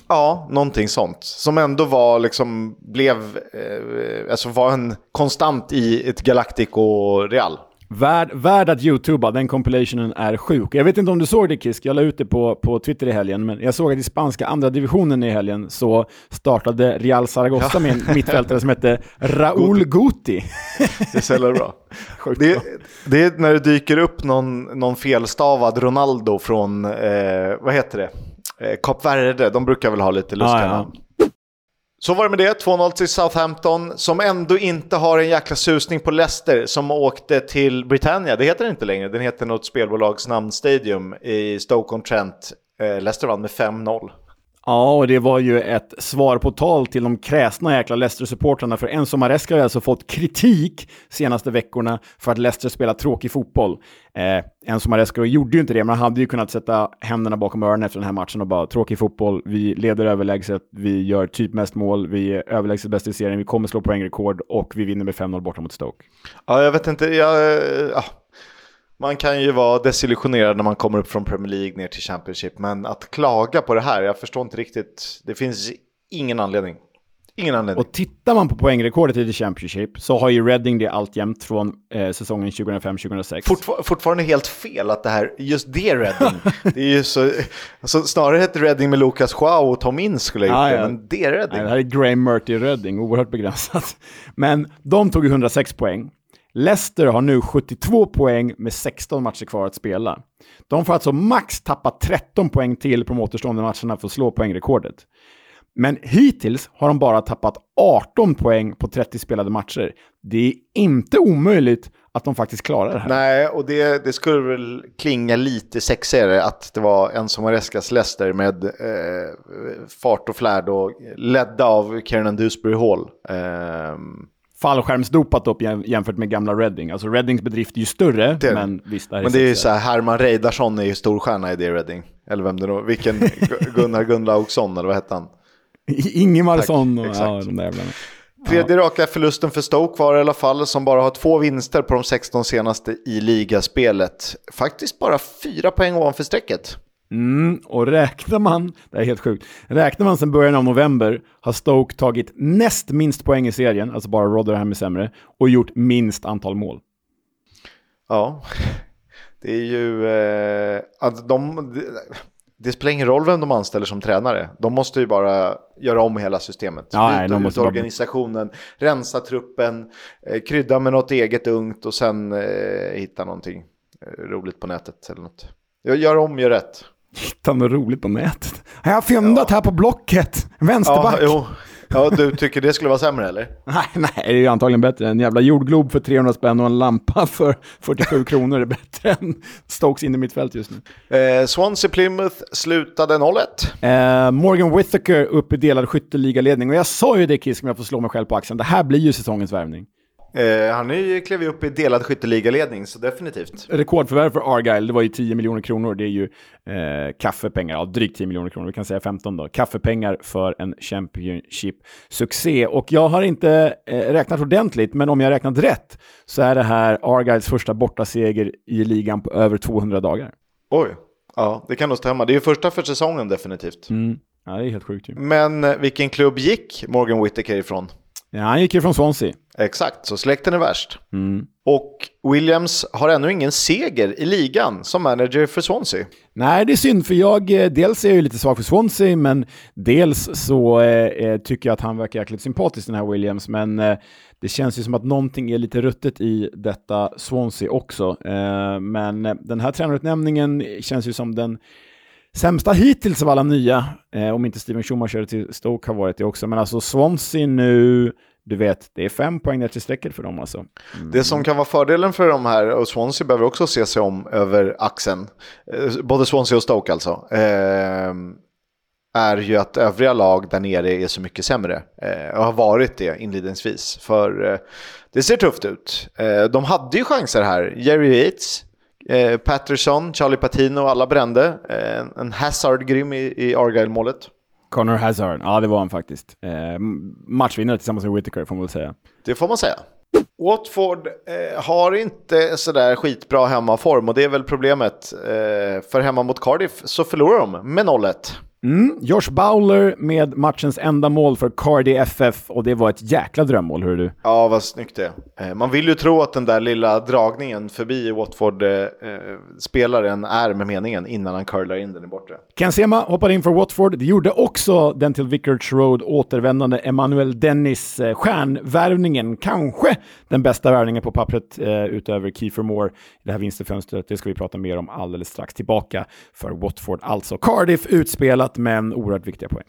A: Ja, någonting sånt. Som ändå var liksom, blev, eh, alltså var en konstant i ett Galactico Real.
B: Värd, värd att youtuba, den compilationen är sjuk. Jag vet inte om du såg det Kisk, jag la ut det på, på Twitter i helgen, men jag såg att i spanska andra divisionen i helgen så startade Real Zaragoza med en mittfältare som hette Raúl Guti.
A: Det är så jävla bra. *laughs*
B: Sjukt
A: Det,
B: bra.
A: det är när det dyker upp någon, någon felstavad Ronaldo från, eh, vad heter det, Kap Verde. De brukar väl ha lite lustiga
B: Ja, ja.
A: namn. Så var det med det, 2-0 till Southampton som ändå inte har en jäkla susning på Leicester som åkte till Britannia. Det heter det inte längre, den heter något spelbolags namn Stadium i Stoke-on-Trent. Eh, Leicester vann med 5-0.
B: Ja, och det var ju ett svar på tal till de kräsna jäkla Leicester-supportrarna, för Enzo Maresca har alltså fått kritik senaste veckorna för att Leicester spelar tråkig fotboll. Eh, Enzo Maresca gjorde ju inte det, men han hade ju kunnat sätta händerna bakom öronen efter den här matchen och bara tråkig fotboll, vi leder överlägset, vi gör typ mest mål, vi är överlägset bäst i serien, vi kommer slå poängrekord och vi vinner med 5-0 borta mot Stoke.
A: Ja, jag vet inte, jag, ja, man kan ju vara desillusionerad när man kommer upp från Premier League ner till Championship, men att klaga på det här, jag förstår inte riktigt. Det finns ingen anledning. Ingen anledning.
B: Och tittar man på poängrekordet i The Championship så har ju Reading det alltjämt från eh, säsongen 2005-2006.
A: Fortfar fortfarande helt fel att det här, just det Reading, *laughs* det är ju så, alltså, snarare hette Reading med Lucas Schau och Tom Ince skulle ha gjort ja, det, men det är Reading. Nej,
B: det här är Graham Murty Reading, oerhört begränsat. *laughs* Men de tog ju 106 poäng. Leicester har nu 72 poäng med 16 matcher kvar att spela. De får alltså max tappa 13 poäng till på de återstående matcherna för att slå poängrekordet. Men hittills har de bara tappat 18 poäng på 30 spelade matcher. Det är inte omöjligt att de faktiskt klarar det här.
A: Nej, och det, det skulle väl klinga lite sexigare att det var en som har Marescas Leicester med eh, fart och flärd och ledda av Kiernan Dewsbury Hall. Eh,
B: fallskärmsdopat upp jämfört med gamla Reading. Alltså Readings bedrift är ju större, det, men visst.
A: Det men det är ju så här, Herman Reidarsson är ju storstjärna i det Reading. Eller vem det då, vilken *laughs* Gunnar Gunnlaugsson, eller vad hette han?
B: Ingemarsson och ja, de där jävlarna.
A: Tredje raka förlusten för Stoke var i alla fall, som bara har två vinster på de 16 senaste i ligaspelet. Faktiskt bara fyra poäng ovanför strecket.
B: Mm, och räknar man, det är helt sjukt, räknar man sedan början av november har Stoke tagit näst minst poäng i serien, alltså bara Rotherham är sämre, och gjort minst antal mål.
A: Ja, det är ju... Eh, att de, det spelar ingen roll vem de anställer som tränare. De måste ju bara göra om hela systemet.
B: Ja, Byta
A: ut organisationen, bara... rensa truppen, eh, krydda med något eget ungt och sen eh, hitta någonting eh, roligt på nätet eller något. Gör om, gör rätt.
B: Hitta något roligt på nätet. Jag har fyndat ja. här på Blocket. Vänsterback.
A: Ja, ja, du tycker det skulle vara sämre eller? *laughs*
B: nej, nej, det är ju antagligen bättre. En jävla jordglob för 300 spänn och en lampa för 47 kronor är bättre än Stokes in i mitt fält just nu.
A: Eh, Swansea Plymouth slutade
B: 0-1. Eh, Morgan Whittaker upp i delad skytteligaledning. Och jag sa ju det Kiss, om jag får slå mig själv på axeln. Det här blir ju säsongens värvning.
A: Eh, han är klev ju upp i delad skytteligaledning, så definitivt.
B: Rekordförvärv för Argyle, det var ju 10 miljoner kronor. Det är ju eh, kaffepengar, ja drygt 10 miljoner kronor, vi kan säga 15 då. Kaffepengar för en Championship-succé. Och jag har inte eh, räknat ordentligt, men om jag har räknat rätt så är det här Argyles första bortaseger i ligan på över 200 dagar.
A: Oj, ja det kan nog stämma. Det är ju första för säsongen definitivt.
B: Mm. Ja, det är helt sjukt ju.
A: Men eh, vilken klubb gick Morgan Whittaker ifrån?
B: Ja, han gick ju från Swansea.
A: Exakt, så släkten är värst.
B: Mm.
A: Och Williams har ännu ingen seger i ligan som manager för Swansea.
B: Nej, det är synd, för jag eh, dels är jag lite svag för Swansea, men dels så eh, eh, tycker jag att han verkar jäkligt sympatisk, den här Williams. Men eh, det känns ju som att någonting är lite ruttet i detta Swansea också. Eh, men den här tränarutnämningen känns ju som den sämsta hittills av alla nya, eh, om inte Steven Schumacher till Stoke har varit det också. Men alltså Swansea nu, du vet, det är fem poäng ner till strecket för dem alltså.
A: Mm. Det som kan vara fördelen för de här, och Swansea behöver också se sig om över axeln, eh, både Swansea och Stoke alltså, eh, är ju att övriga lag där nere är så mycket sämre. Eh, och har varit det inledningsvis. För det ser tufft ut. De hade ju chanser här. Jerry Yates, Patterson, Charlie Patino, alla brände. En Hazard grym i, i Argyle-målet.
B: Connor Hazard, ja det var han faktiskt. Eh, matchvinnare tillsammans med Whitaker får man väl säga.
A: Det får man säga. Watford eh, har inte sådär skitbra hemmaform och det är väl problemet. Eh, för hemma mot Cardiff så förlorar de med 0-1.
B: Mm, Josh Bowler med matchens enda mål för Cardi FF och det var ett jäkla drömmål, hör du.
A: Ja, vad snyggt det är. Man vill ju tro att den där lilla dragningen förbi Watford-spelaren är med meningen innan han curlar in den i bortre.
B: Ken Sema hoppade in för Watford. Det gjorde också den till Vicarage Road återvändande Emmanuel Dennis eh, stjärnvärvningen. Kanske den bästa värvningen på pappret eh, utöver Kiefer Moore i det här vinsterfönstret. Det ska vi prata mer om alldeles strax. Tillbaka för Watford alltså. Cardiff utspelat spelat, men oerhört viktiga poäng.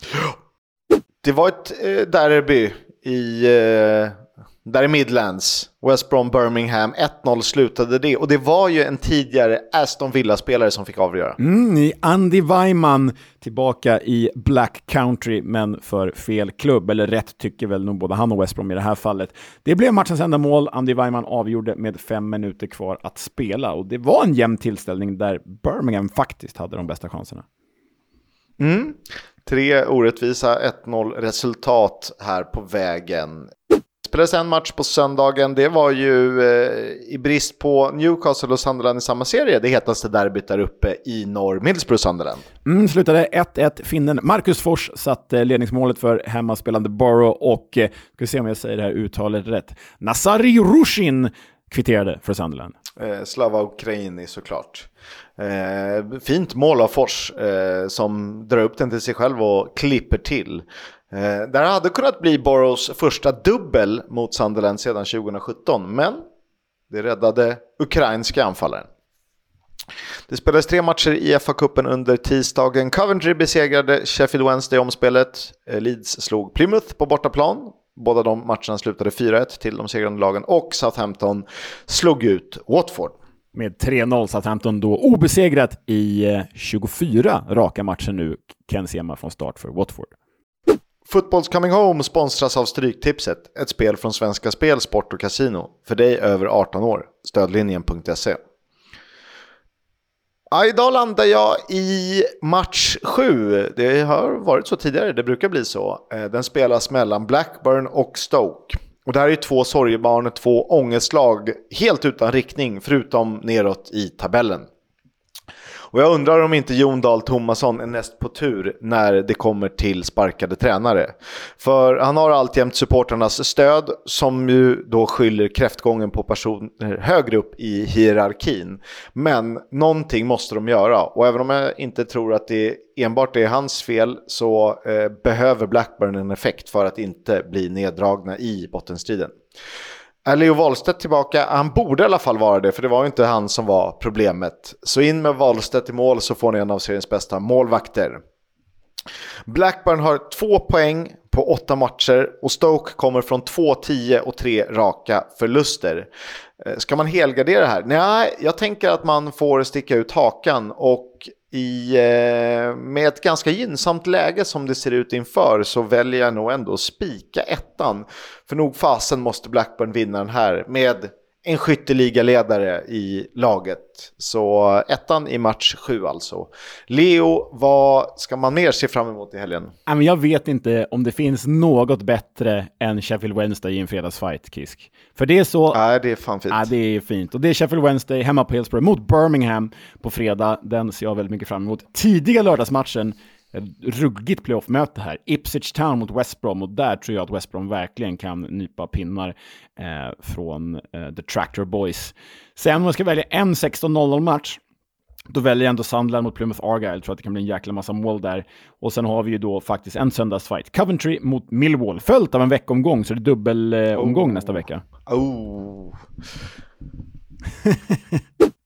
A: Det var ett eh, derby i, eh, där i Midlands. West Brom Birmingham, 1-0 slutade det. Och det var ju en tidigare Aston Villa-spelare som fick avgöra.
B: Mm, Andy Weimann tillbaka i Black Country, men för fel klubb. Eller rätt tycker väl nog både han och West Brom i det här fallet. Det blev matchens enda mål. Andy Weimann avgjorde med fem minuter kvar att spela. Och det var en jämn tillställning där Birmingham faktiskt hade de bästa chanserna.
A: Mm. Tre orättvisa 1-0 resultat här på vägen Det spelades en match på söndagen. Det var ju eh, i brist på Newcastle och Sunderland i samma serie det hetaste derbyt där uppe i norr, Middlesbrough Sunderland.
B: Mm, slutade 1-1. Finnen Marcus Fors satte ledningsmålet för hemmaspelande Borough och, eh, ska vi se om jag säger det här uttalet rätt, Nazari Rushin kvitterade för Sunderland.
A: Eh, Slava Ukraini såklart. Eh, fint mål av Fors eh, som drar upp den till sig själv och klipper till. Eh, där hade kunnat bli Boroughs första dubbel mot Sunderland sedan 2017, men det räddade ukrainska anfallaren. Det spelades tre matcher i FA-cupen under tisdagen. Coventry besegrade Sheffield Wednesday i omspelet. Eh, Leeds slog Plymouth på bortaplan. Båda de matcherna slutade 4-1 till de segrande lagen och Southampton slog ut Watford.
B: Med 3-0 Southampton då obesegrat i 24 eh, raka matcher nu, Ken Sema från start för Watford.
A: Fotbolls Coming Home sponsras av Stryktipset, ett spel från Svenska Spel, Sport och Casino. För dig över 18 år. Stödlinjen.se. Ja, idag landar jag i match 7. Det har varit så tidigare, det brukar bli så. Eh, den spelas mellan Blackburn och Stoke. Och det här är två sorgebarn, två ångestlag, helt utan riktning, förutom neråt i tabellen. Och jag undrar om inte Jon Dahl Tomasson är näst på tur när det kommer till sparkade tränare. För han har alltjämt supporternas stöd som ju då skyller kräftgången på personer högre upp i hierarkin. Men någonting måste de göra och även om jag inte tror att det enbart är hans fel så eh, behöver Blackburn en effekt för att inte bli neddragna i bottenstriden. Är Leo Wahlstedt tillbaka? Han borde i alla fall vara det, för det var ju inte han som var problemet. Så in med Wahlstedt i mål så får ni en av seriens bästa målvakter. Blackburn har två poäng på åtta matcher och Stoke kommer från 2-10 och tre raka förluster. Eh, ska man helgardera här? Nej, jag tänker att man får sticka ut hakan och i, eh, med ett ganska gynnsamt läge som det ser ut inför så väljer jag nog ändå att spika ettan. För nog fasen måste Blackburn vinna den här med en skytteligaledare i laget. Så ettan i match sju alltså. Leo, vad ska man mer se fram emot i helgen?
B: Jag vet inte om det finns något bättre än Sheffield Wednesday i en fredagsfight, Kisk. För det är så...
A: Nej, det är fan fint.
B: Ja, det är fint. Och det är Sheffield Wednesday hemma på Hillsborough mot Birmingham på fredag. Den ser jag väldigt mycket fram emot. Tidiga lördagsmatchen ruggigt playoff-möte här. Ipswich Town mot West Brom och där tror jag att West Brom verkligen kan nypa pinnar eh, från eh, The Tractor Boys. Sen om jag ska välja en 16-0-match då väljer jag ändå Sunderland mot Plymouth Argyle. Jag tror att det kan bli en jäkla massa mål där. Och sen har vi ju då faktiskt en söndagsfight. Coventry mot Millwall, följt av en veckomgång, så det är dubbelomgång eh, oh. nästa vecka.
A: Oh. *laughs*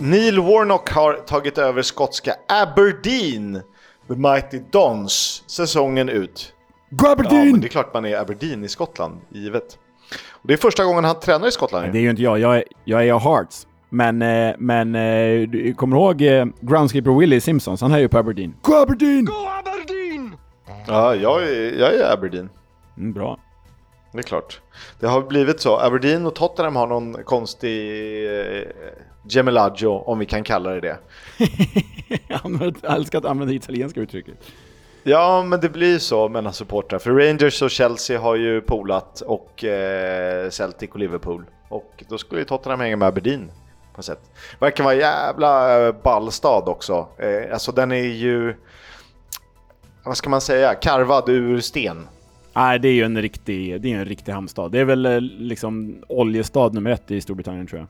A: Neil Warnock har tagit över skotska Aberdeen, The Mighty Dons, säsongen ut.
B: Aberdeen!
A: Ja, men det är klart man är Aberdeen i Skottland, givet. Och det är första gången han tränar i Skottland.
B: Det är ju inte jag, jag är, jag är Hearts. Men, eh, men eh, du kommer ihåg eh, groundskeeper Willie Simpsons? Han är ju på Aberdeen.
A: Go Aberdeen! Go Aberdeen! Ja, jag är, jag är Aberdeen.
B: Mm, bra.
A: Det är klart. Det har blivit så. Aberdeen och Tottenham har någon konstig Gemelaggio, om vi kan kalla det det. *laughs*
B: jag älskar att använda italienska uttrycket.
A: Ja, men det blir så mellan supportrar. För Rangers och Chelsea har ju polat och eh, Celtic och Liverpool. Och då skulle ju Tottenham hänga med Aberdeen på sätt. Verkar vara jävla eh, ballstad också. Eh, alltså den är ju, vad ska man säga, karvad ur sten.
B: Nej, det är ju en riktig, det är en riktig hamnstad. Det är väl eh, liksom oljestad nummer ett i Storbritannien tror jag.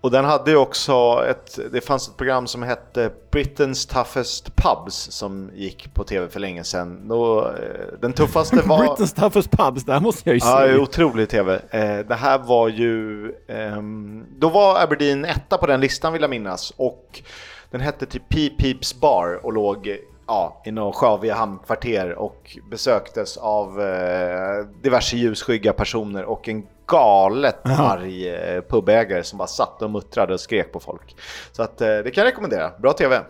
A: Och den hade ju också ett, det fanns ett program som hette Britain's Toughest Pubs som gick på tv för länge sedan. Då, eh, den tuffaste *laughs* var...
B: Britain's Toughest Pubs, det här måste jag ju se.
A: Ja, otrolig tv. Eh, det här var ju... Ehm, då var Aberdeen etta på den listan vill jag minnas. Och den hette typ Pee Peeps Bar och låg ja, i några sjaviga hamnkvarter och besöktes av eh, diverse ljusskygga personer och en galet arg eh, pubägare som bara satt och muttrade och skrek på folk. Så att eh, det kan jag rekommendera. Bra TV!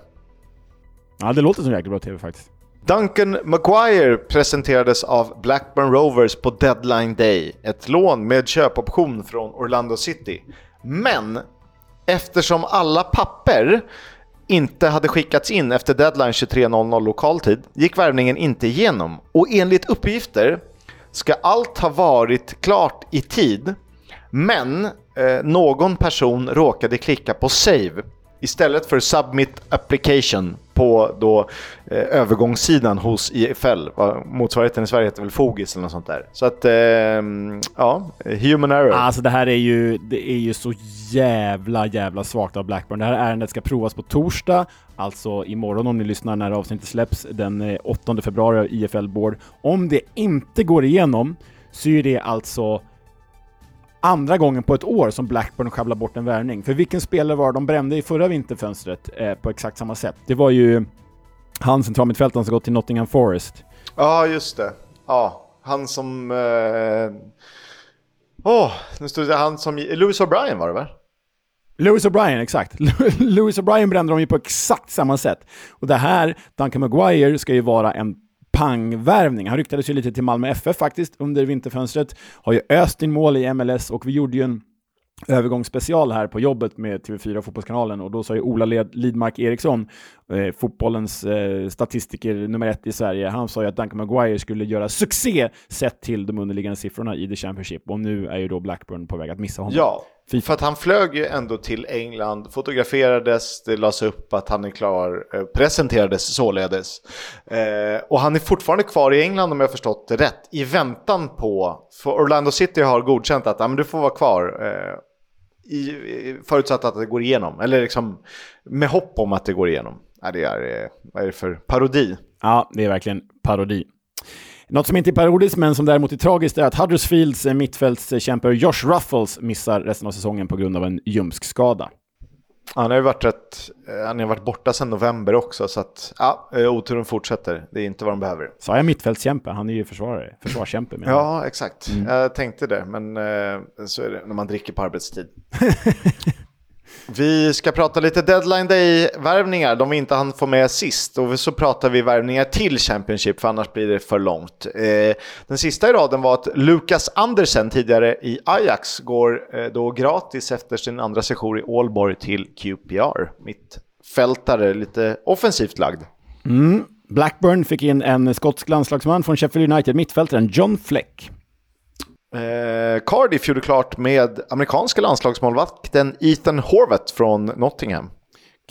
B: Ja, det låter som jäkligt bra TV faktiskt.
A: Duncan Maguire presenterades av Blackburn Rovers på deadline day. Ett lån med köpoption från Orlando City. Men eftersom alla papper inte hade skickats in efter deadline 23.00 lokal tid gick värvningen inte igenom. Och enligt uppgifter ska allt ha varit klart i tid. Men eh, någon person råkade klicka på save istället för submit application på då eh, övergångssidan hos IFL. Motsvarigheten i Sverige heter väl Fogis eller något sånt där. Så att, eh, ja, human error.
B: Alltså det här är ju, det är ju så jävla, jävla svagt av Blackburn. Det här ärendet ska provas på torsdag, alltså imorgon om ni lyssnar när avsnittet släpps, den eh, 8 februari av IFL Board. Om det inte går igenom så är det alltså andra gången på ett år som Blackburn sjabblar bort en värvning. För vilken spelare var de brände i förra vinterfönstret eh, på exakt samma sätt? Det var ju han centralmittfältaren som gått till Nottingham Forest.
A: Ja, just det. Ja, han som... Eh... Åh, oh, nu stod det han som... Lewis O'Brien var det va?
B: Lewis O'Brien, exakt. *laughs* Lewis O'Brien brände de ju på exakt samma sätt. Och det här, Duncan Maguire, ska ju vara en pangvärvning. Han ryktades ju lite till Malmö FF faktiskt under vinterfönstret. Har ju öst in mål i MLS och vi gjorde ju en övergångsspecial här på jobbet med TV4 och Fotbollskanalen och då sa ju Ola Lidmark Eriksson, eh, fotbollens eh, statistiker nummer ett i Sverige, han sa ju att Duncan Maguire skulle göra succé sett till de underliggande siffrorna i The Championship och nu är ju då Blackburn på väg att missa honom.
A: Ja, för att han flög ju ändå till England, fotograferades, det lades upp att han är klar, eh, presenterades således. Eh, och han är fortfarande kvar i England om jag förstått det rätt, i väntan på, för Orlando City har godkänt att ah, men du får vara kvar. Eh, i, förutsatt att det går igenom, eller liksom med hopp om att det går igenom. Ja, det är, eh, vad är det för parodi?
B: Ja, det är verkligen parodi. Något som inte är parodiskt men som däremot är tragiskt är att Huddersfields mittfältskämpe Josh Ruffles missar resten av säsongen på grund av en ljumskskada.
A: Han har ju varit, rätt, eh, han har varit borta sedan november också, så att ja, eh, oturen fortsätter. Det är inte vad de behöver.
B: Sa jag mittfältskämpe? Han är ju försvarare, försvarskämpe.
A: ja, exakt. Mm. Jag tänkte det, men eh, så är det när man dricker på arbetstid. *laughs* Vi ska prata lite deadline day-värvningar, de vi inte hann få med sist. Och så pratar vi värvningar till Championship, för annars blir det för långt. Eh, den sista i raden var att Lukas Andersen, tidigare i Ajax, går eh, då gratis efter sin andra session i Ålborg till QPR. Mittfältare, lite offensivt lagd.
B: Mm. Blackburn fick in en skotsk landslagsman från Sheffield United, mittfältaren John Fleck.
A: Eh, Cardiff gjorde klart med amerikanska landslagsmålvakten Ethan Horvath från Nottingham.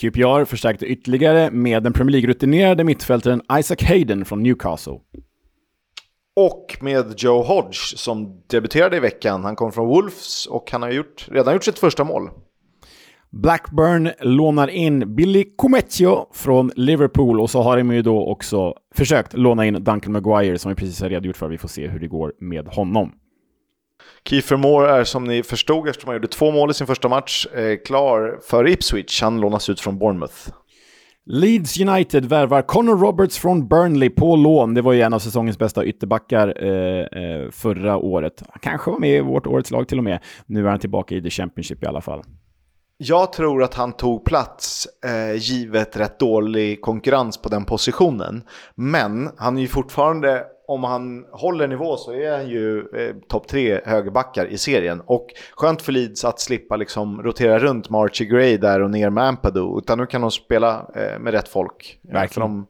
B: QPR förstärkte ytterligare med den Premier League-rutinerade mittfältaren Isaac Hayden från Newcastle.
A: Och med Joe Hodge som debuterade i veckan. Han kom från Wolves och han har gjort, redan gjort sitt första mål.
B: Blackburn lånar in Billy Comecchio från Liverpool och så har de ju då också försökt låna in Duncan Maguire som vi precis har redogjort för. Vi får se hur det går med honom.
A: Kiefer Moore är som ni förstod eftersom han gjorde två mål i sin första match eh, klar för Ipswich. Han lånas ut från Bournemouth.
B: Leeds United värvar Connor Roberts från Burnley på lån. Det var ju en av säsongens bästa ytterbackar eh, eh, förra året. Han kanske var med i vårt årets lag till och med. Nu är han tillbaka i The Championship i alla fall.
A: Jag tror att han tog plats eh, givet rätt dålig konkurrens på den positionen. Men han är ju fortfarande om han håller nivå så är han ju eh, topp tre högerbackar i serien. Och skönt för Leeds att slippa liksom rotera runt med Archie Gray där och ner med Ampadu. Utan nu kan de spela eh, med rätt folk.
B: Verkligen. För
A: de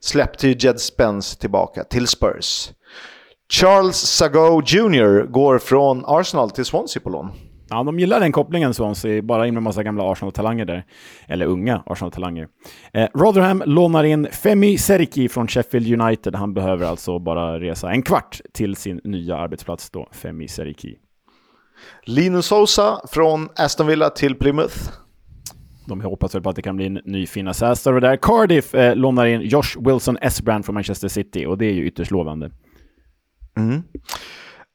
A: släppte ju Jed Spence tillbaka till Spurs. Charles Sago Jr går från Arsenal till Swansea på lån.
B: Ja, de gillar den kopplingen Swansea, bara in med massa gamla Arsenal-talanger där. Eller unga Arsenal-talanger. Eh, Rotherham lånar in Femi Seriki från Sheffield United. Han behöver alltså bara resa en kvart till sin nya arbetsplats då, Femi Seriki.
A: Linus Sosa från Aston Villa till Plymouth.
B: De hoppas väl på att det kan bli en ny fina Sästor där. Cardiff eh, lånar in Josh Wilson S-Brand från Manchester City och det är ju ytterst lovande.
A: Mm.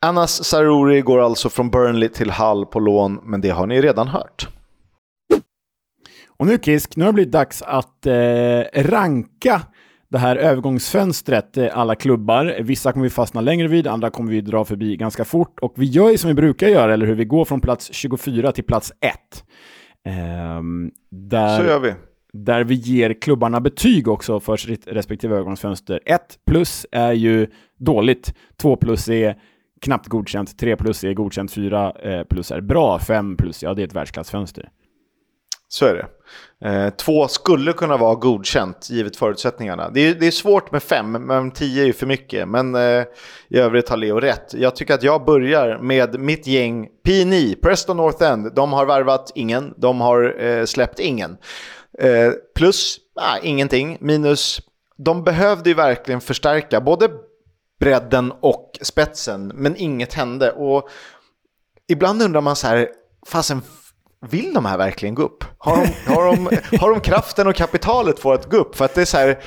A: Anas Saruri går alltså från Burnley till Hull på lån, men det har ni redan hört.
B: Och nu Kisk, nu har det blivit dags att eh, ranka det här övergångsfönstret, eh, alla klubbar. Vissa kommer vi fastna längre vid, andra kommer vi dra förbi ganska fort. Och vi gör ju som vi brukar göra, eller hur? Vi går från plats 24 till plats 1.
A: Ehm, där, Så gör vi.
B: Där vi ger klubbarna betyg också för sitt respektive övergångsfönster. 1 plus är ju dåligt, 2 plus är knappt godkänt, 3 plus är godkänt, 4 eh, plus är bra, 5 plus, ja det är ett världsklassfönster.
A: Så är det. Eh, två skulle kunna vara godkänt givet förutsättningarna. Det är, det är svårt med fem, men tio är ju för mycket. Men eh, i övrigt har Leo rätt. Jag tycker att jag börjar med mitt gäng PNI, Preston North End. De har värvat ingen, de har eh, släppt ingen. Eh, plus, ah, ingenting. Minus, de behövde ju verkligen förstärka både bredden och spetsen, men inget hände. Och ibland undrar man så här, fasen vill de här verkligen gå upp? Har de, har de, *laughs* har de kraften och kapitalet för att gå upp? För att det är så här,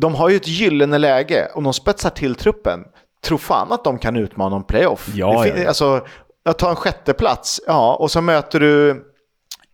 A: de har ju ett gyllene läge. Om de spetsar till truppen, tro fan att de kan utmana en playoff.
B: Ja,
A: det, ja. Alltså, att ta en sjätteplats, ja, och så möter du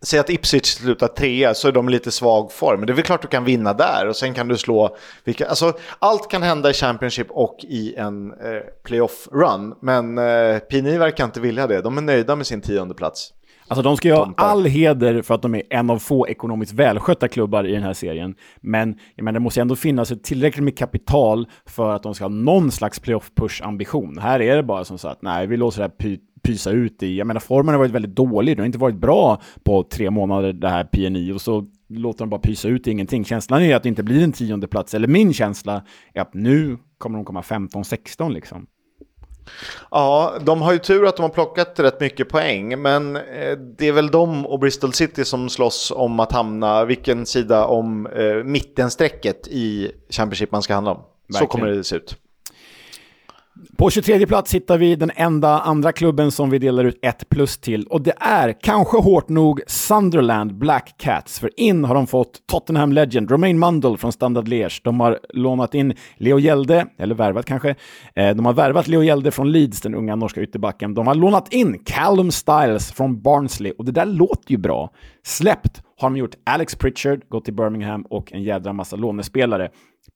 A: Säg att Ipswich slutar trea så är de lite svag form. Men det är väl klart du kan vinna där och sen kan du slå vilka, alltså, allt kan hända i Championship och i en eh, playoff-run. Men eh, PNI verkar inte vilja det. De är nöjda med sin tionde plats.
B: Alltså de ska ju ha all heder för att de är en av få ekonomiskt välskötta klubbar i den här serien. Men jag menar, det måste ändå finnas tillräckligt med kapital för att de ska ha någon slags playoff-push-ambition. Här är det bara som så att nej, vi låter det här py pysa ut i. Jag menar, formen har varit väldigt dålig. Det har inte varit bra på tre månader, det här PNI. Och så låter de bara pysa ut i ingenting. Känslan är att det inte blir en tionde plats. Eller min känsla är att nu kommer de komma 15-16 liksom.
A: Ja, de har ju tur att de har plockat rätt mycket poäng, men eh, det är väl de och Bristol City som slåss om att hamna, vilken sida om eh, mittensträcket i Championship man ska handla om. Verkligen. Så kommer det se ut.
B: På 23 plats hittar vi den enda andra klubben som vi delar ut ett plus till och det är, kanske hårt nog, Sunderland Black Cats. För in har de fått Tottenham Legend, Romain Mandel från Standard Liège. De har lånat in Leo Gjelde, eller värvat kanske. Eh, de har värvat Leo Gjelde från Leeds, den unga norska ytterbacken. De har lånat in Callum Styles från Barnsley och det där låter ju bra. Släppt har de gjort Alex Pritchard, gått till Birmingham och en jädra massa lånespelare.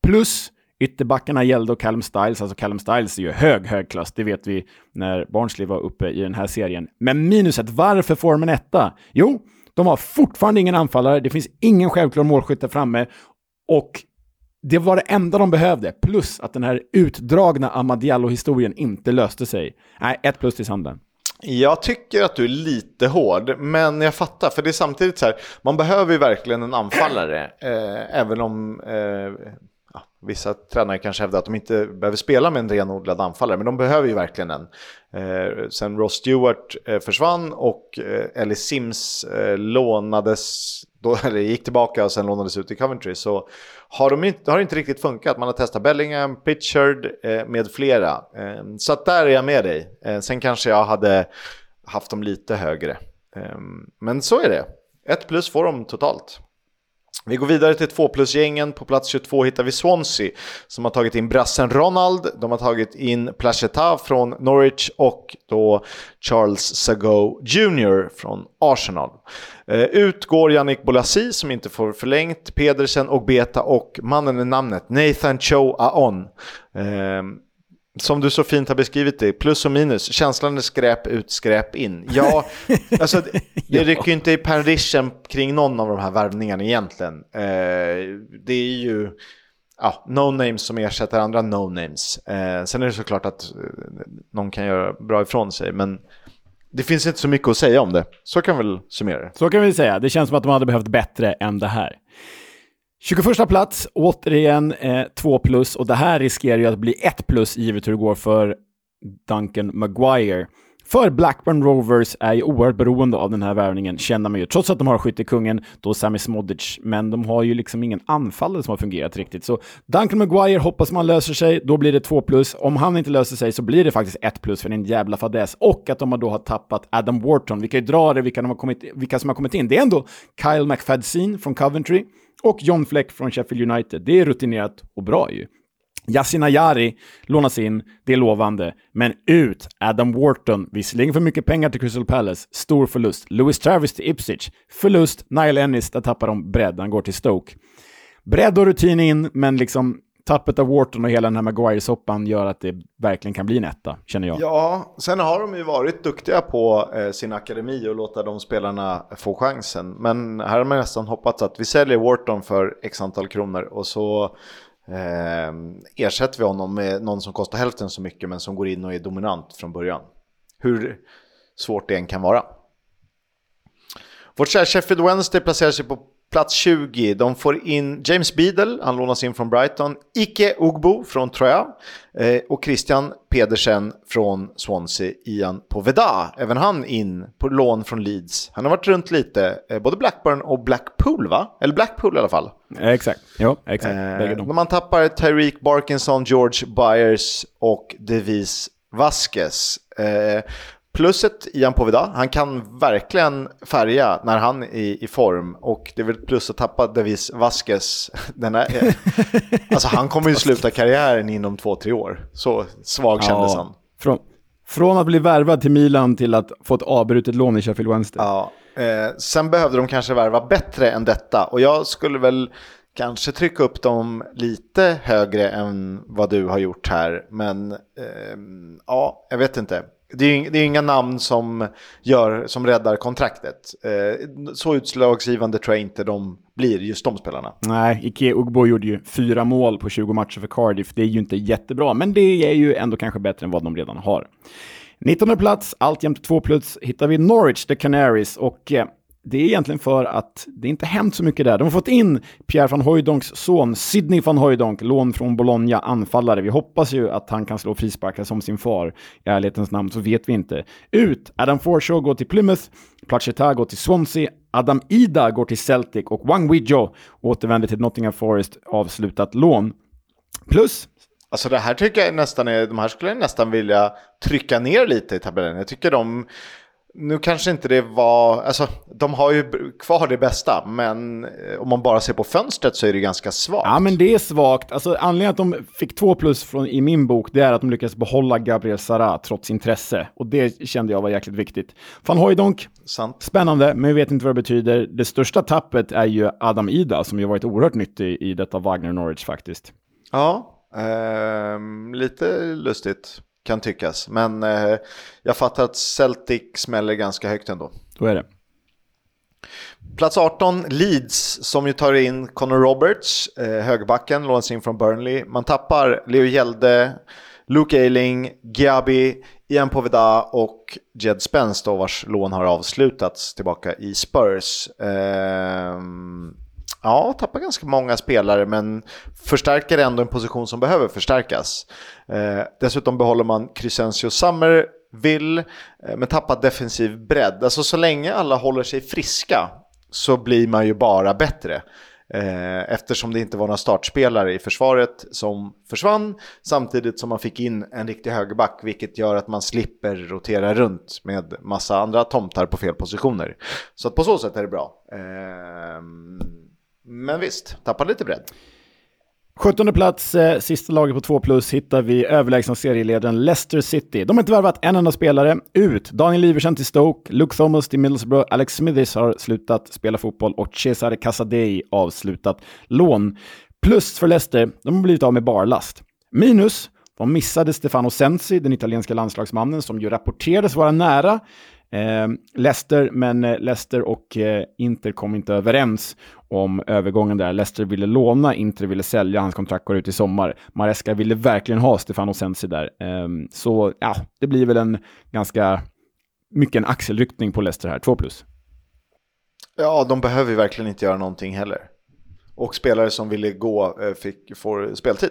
B: Plus Ytterbackarna gällde och Callum Styles, alltså Callum Styles är ju hög, hög klass, det vet vi när Barnsley var uppe i den här serien. Men minuset, varför får de en etta? Jo, de har fortfarande ingen anfallare, det finns ingen självklar målskytt där framme och det var det enda de behövde, plus att den här utdragna Amadiallo-historien inte löste sig. Nej, ett plus till Sanden.
A: Jag tycker att du är lite hård, men jag fattar. För det är samtidigt så här, man behöver ju verkligen en anfallare. *clears throat* Eh, även om eh, Vissa tränare kanske hävdar att de inte behöver spela med en renodlad anfallare, men de behöver ju verkligen en. Eh, sen Ross Stewart eh, försvann och eh, Ellie Sims eh, lånades, då, *laughs* eller gick tillbaka och sen lånades ut i Coventry, så har, de inte, har det inte riktigt funkat. Man har testat Bellingham, Pitchard eh, med flera. Eh, så att där är jag med dig. Eh, sen kanske jag hade haft dem lite högre. Eh, men så är det. Ett plus får de totalt. Vi går vidare till 2 plus-gängen. På plats 22 hittar vi Swansea som har tagit in brassen Ronald. De har tagit in Placheta från Norwich och då Charles Sago Jr från Arsenal. Eh, ut går Yannick Bolasi som inte får förlängt, Pedersen och Beta och mannen med namnet Nathan Cho Aon. Ehm, som du så fint har beskrivit det, plus och minus. Känslan är skräp ut, skräp in. Ja, *laughs* alltså det, det rycker ju inte i penrichen kring någon av de här värvningarna egentligen. Eh, det är ju ja, no-names som ersätter andra no-names. Eh, sen är det såklart att eh, någon kan göra bra ifrån sig, men det finns inte så mycket att säga om det. Så kan vi väl summera det.
B: Så kan vi säga. Det känns som att de hade behövt bättre än det här. 21 plats, återigen eh, 2 plus och det här riskerar ju att bli 1 plus givet hur det går för Duncan Maguire. För Blackburn Rovers är ju oerhört beroende av den här värvningen, känner man ju. Trots att de har skyttekungen, då Sami Smodic, men de har ju liksom ingen anfallare som har fungerat riktigt. Så Duncan Maguire hoppas man löser sig, då blir det 2 plus. Om han inte löser sig så blir det faktiskt 1 plus för en jävla fadäs. Och att de då har tappat Adam Wharton. Vi kan ju dra det, vilka, de har kommit, vilka som har kommit in. Det är ändå Kyle McFadzean från Coventry, och John Fleck från Sheffield United. Det är rutinerat och bra ju. Yasin Ayari lånas in, det är lovande. Men ut Adam Wharton, visserligen för mycket pengar till Crystal Palace, stor förlust. Louis Travis till Ipswich, förlust. Nile Ennis, där tappar de bredd, han går till Stoke. bredd och rutin in, men liksom tappet av Wharton och hela den här Maguire-soppan gör att det verkligen kan bli en etta, känner jag.
A: Ja, sen har de ju varit duktiga på eh, sin akademi och låta de spelarna få chansen. Men här har man nästan hoppats att vi säljer Wharton för x antal kronor och så eh, ersätter vi honom med någon som kostar hälften så mycket men som går in och är dominant från början. Hur svårt det än kan vara. Vårt kära Sheffield Wednesday placerar sig på Plats 20, de får in James Beadle, han lånas in från Brighton, Ike Ugbo från Troja eh, och Christian Pedersen från Swansea, Ian Poveda, även han in på lån från Leeds. Han har varit runt lite, eh, både Blackburn och Blackpool va? Eller Blackpool i alla fall.
B: Eh, exakt, ja exakt.
A: Eh, man tappar Tyreek Barkinson, George Byers och Devis Vasquez. Eh, Pluset Ian Poveda, han kan verkligen färga när han är i, form. Och det är väl plus att tappa Davis Vasquez. *laughs* Den är, *laughs* alltså han kommer ju sluta karriären inom två, tre år. Så svag kändes ja, han.
B: Från, från att bli värvad till Milan till att få ett avbrutet lån i Sheffield Wednesday.
A: Ja, eh, sen behövde de kanske värva bättre än detta. Och jag skulle väl kanske trycka upp dem lite högre än vad du har gjort här. Men eh, ja, jag vet inte det är, det är inga namn som, gör, som räddar kontraktet. Eh, så utslagsgivande tror jag inte de blir, just de spelarna.
B: Nej, Ike Ugbo gjorde ju fyra mål på 20 matcher för Cardiff. Det är ju inte jättebra, men det är ju ändå kanske bättre än vad de redan har. 19 plats, alltjämt två plus, hittar vi Norwich, The Canaries. Och eh, det är egentligen för att det inte hänt så mycket där. De har fått in Pierre van Hooijdonks son, Sidney van Hooijdonk, lån från Bologna, anfallare. Vi hoppas ju att han kan slå frisparkar som sin far. I ärlighetens namn så vet vi inte. Ut! Adam Forshaw går till Plymouth, Placheta går till Swansea, Adam Ida går till Celtic och Wang Wijo återvänder till Nottingham Forest, avslutat lån. Plus
A: Alltså det här tycker jag nästan är, de här skulle jag nästan vilja trycka ner lite i tabellen. Jag tycker de nu kanske inte det var, alltså de har ju kvar det bästa, men eh, om man bara ser på fönstret så är det ganska svagt.
B: Ja, men det är svagt. Alltså anledningen att de fick två plus från, i min bok, det är att de lyckades behålla Gabriel Sara trots intresse. Och det kände jag var jäkligt viktigt. Van Hooijdonk, spännande, men vi vet inte vad det betyder. Det största tappet är ju Adam Ida, som ju varit oerhört nyttig i detta Wagner Norwich faktiskt.
A: Ja, eh, lite lustigt kan tyckas. Men eh, jag fattar att Celtic smäller ganska högt ändå.
B: Då är det.
A: Plats 18, Leeds, som ju tar in Connor Roberts, eh, högerbacken, lånas in från Burnley. Man tappar Leo Hjelde, Luke Ayling, Giabi, Ian Poveda och Jed Spence då, vars lån har avslutats tillbaka i Spurs. Eh, ja, tappar ganska många spelare men förstärker ändå en position som behöver förstärkas. Eh, dessutom behåller man Crescencio Summerville eh, men tappar defensiv bredd. Alltså så länge alla håller sig friska så blir man ju bara bättre. Eh, eftersom det inte var några startspelare i försvaret som försvann samtidigt som man fick in en riktig högerback vilket gör att man slipper rotera runt med massa andra tomtar på fel positioner. Så att på så sätt är det bra. Eh, men visst, tappar lite bredd.
B: 17 plats, eh, sista laget på 2 plus, hittar vi överlägsna serieledaren Leicester City. De har inte värvat en enda spelare. Ut! Daniel Iversen till Stoke, Luke Thomas till Middlesbrough, Alex Smithis har slutat spela fotboll och Cesare Casadei avslutat lån. Plus för Leicester, de har blivit av med barlast. Minus, de missade Stefano Sensi, den italienska landslagsmannen som ju rapporterades vara nära. Eh, Leicester, men eh, Leicester och eh, Inter kom inte överens om övergången där. Leicester ville låna, Inter ville sälja, hans kontrakt går ut i sommar. Maresca ville verkligen ha Stefano Sensi där. Eh, så ja, det blir väl en ganska mycket en axelryckning på Leicester här, 2 plus.
A: Ja, de behöver ju verkligen inte göra någonting heller. Och spelare som ville gå eh, fick, får speltid.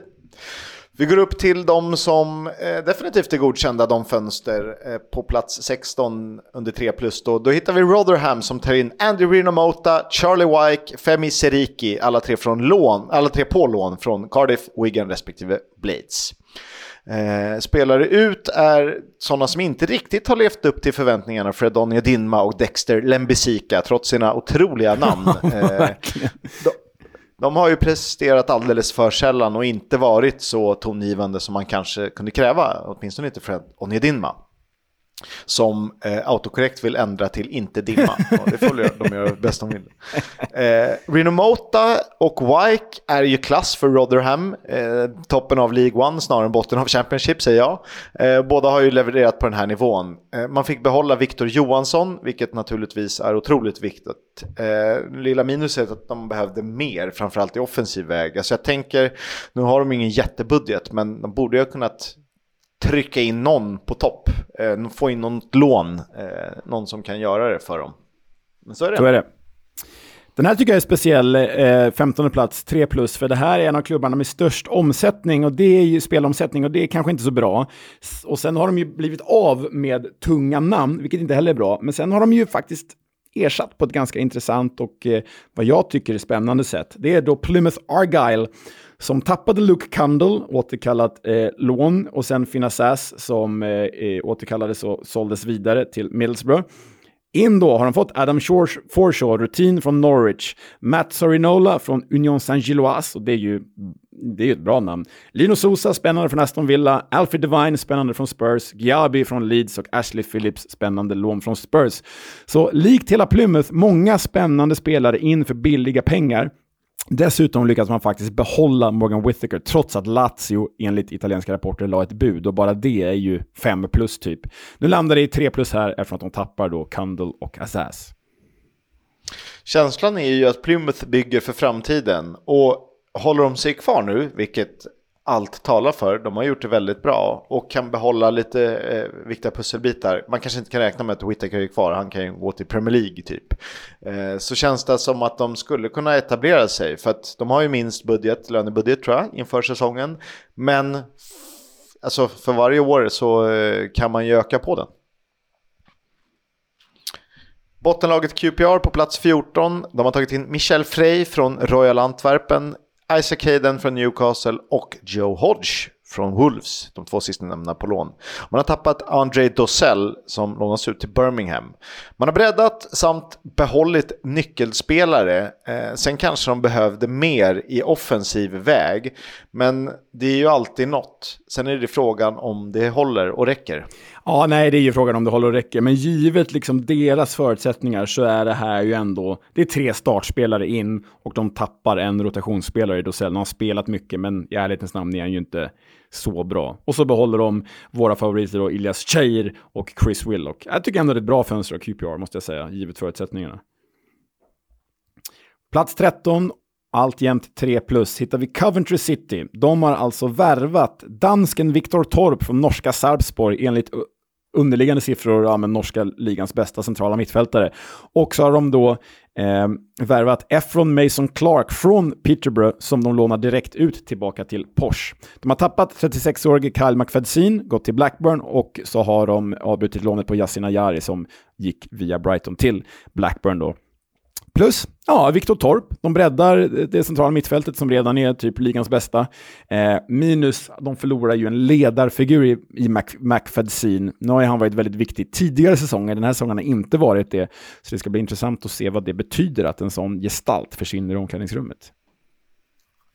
A: Vi går upp till de som eh, definitivt är godkända, de fönster eh, på plats 16 under 3 plus. Då, då hittar vi Rotherham som tar in Andy Rinomota, Charlie Wyke, Femi Seriki, alla tre, från lån, alla tre på lån från Cardiff, Wigan respektive Blades. Eh, spelare ut är sådana som inte riktigt har levt upp till förväntningarna, Fredonia Dinma och Dexter Lembisika, trots sina otroliga namn. *laughs* eh, de de har ju presterat alldeles för sällan och inte varit så tongivande som man kanske kunde kräva, åtminstone inte Fred Onedinma som eh, autokorrekt vill ändra till inte dimma. *laughs* Och det får de göra bäst de vill. Eh, Rinomota och Wike är ju klass för Rotherham. Eh, toppen av League One snarare än botten av Championship säger jag. Eh, båda har ju levererat på den här nivån. Eh, man fick behålla Victor Johansson, vilket naturligtvis är otroligt viktigt. Eh, lilla minuset är att de behövde mer, framförallt i offensiv väg. Alltså jag tänker, nu har de ingen jättebudget, men de borde ju ha kunnat trycka in någon på topp. Eh, få in något lån, eh, någon som kan göra det för dem.
B: Men så är det. Så är det. Den här tycker jag är speciell, eh, 15 plats, 3 plus, för det här är en av klubbarna med störst omsättning och det är ju spelomsättning och det är kanske inte så bra. Och sen har de ju blivit av med tunga namn, vilket inte heller är bra. Men sen har de ju faktiskt ersatt på ett ganska intressant och eh, vad jag tycker är spännande sätt. Det är då Plymouth Argyle som tappade Luke Candle, återkallat eh, lån, och sen Finasas som eh, eh, återkallades och såldes vidare till Middlesbrough. In då har de fått Adam Forshaw, rutin från Norwich, Matt Sorinola från Union Saint-Gilloise, och det är ju det är ett bra namn. Lino Sosa, spännande från Aston Villa. Alfred Devine, spännande från Spurs. Giabi från Leeds och Ashley Phillips, spännande lån från Spurs. Så likt hela Plymouth, många spännande spelare in för billiga pengar. Dessutom lyckas man faktiskt behålla Morgan Whittaker trots att Lazio enligt italienska rapporter la ett bud och bara det är ju 5 plus typ. Nu landar det i 3 plus här eftersom att de tappar då Kundle och Azaz.
A: Känslan är ju att Plymouth bygger för framtiden och håller de sig kvar nu, vilket allt talar för. De har gjort det väldigt bra och kan behålla lite eh, viktiga pusselbitar. Man kanske inte kan räkna med att Whittaker är kvar, han kan ju gå till Premier League typ. Eh, så känns det som att de skulle kunna etablera sig för att de har ju minst budget, lönebudget tror jag, inför säsongen. Men alltså för varje år så eh, kan man ju öka på den. Bottenlaget QPR på plats 14. De har tagit in Michel Frey från Royal Antwerpen, Isaac Hayden från Newcastle och Joe Hodge från Wolves, de två sistnämnda på lån. Man har tappat André Dossell som lånas ut till Birmingham. Man har breddat samt behållit nyckelspelare. Eh, sen kanske de behövde mer i offensiv väg, men det är ju alltid något. Sen är det frågan om det håller och räcker.
B: Ja, nej, det är ju frågan om det håller och räcker, men givet liksom deras förutsättningar så är det här ju ändå, det är tre startspelare in och de tappar en rotationsspelare i Dosell. De har spelat mycket, men i ärlighetens namn är han ju inte så bra. Och så behåller de våra favoriter då, Ilias Cheir och Chris Willock. Jag tycker ändå det är ett bra fönster av QPR, måste jag säga, givet förutsättningarna. Plats 13, alltjämt 3 plus, hittar vi Coventry City. De har alltså värvat dansken Viktor Torp från norska Sarpsborg enligt underliggande siffror, ja, men norska ligans bästa centrala mittfältare. Och så har de då eh, värvat Efron Mason Clark från Peterborough som de lånar direkt ut tillbaka till Porsche. De har tappat 36-årige Kyle McFadsin, gått till Blackburn och så har de avbrutit lånet på Yasin Ayari som gick via Brighton till Blackburn då. Plus, ja, Viktor Torp. De breddar det centrala mittfältet som redan är typ ligans bästa. Eh, minus, de förlorar ju en ledarfigur i, i Mac, McFadsin. Nu har han varit väldigt viktig tidigare säsonger. Den här säsongen har inte varit det. Så det ska bli intressant att se vad det betyder att en sån gestalt försvinner i omklädningsrummet.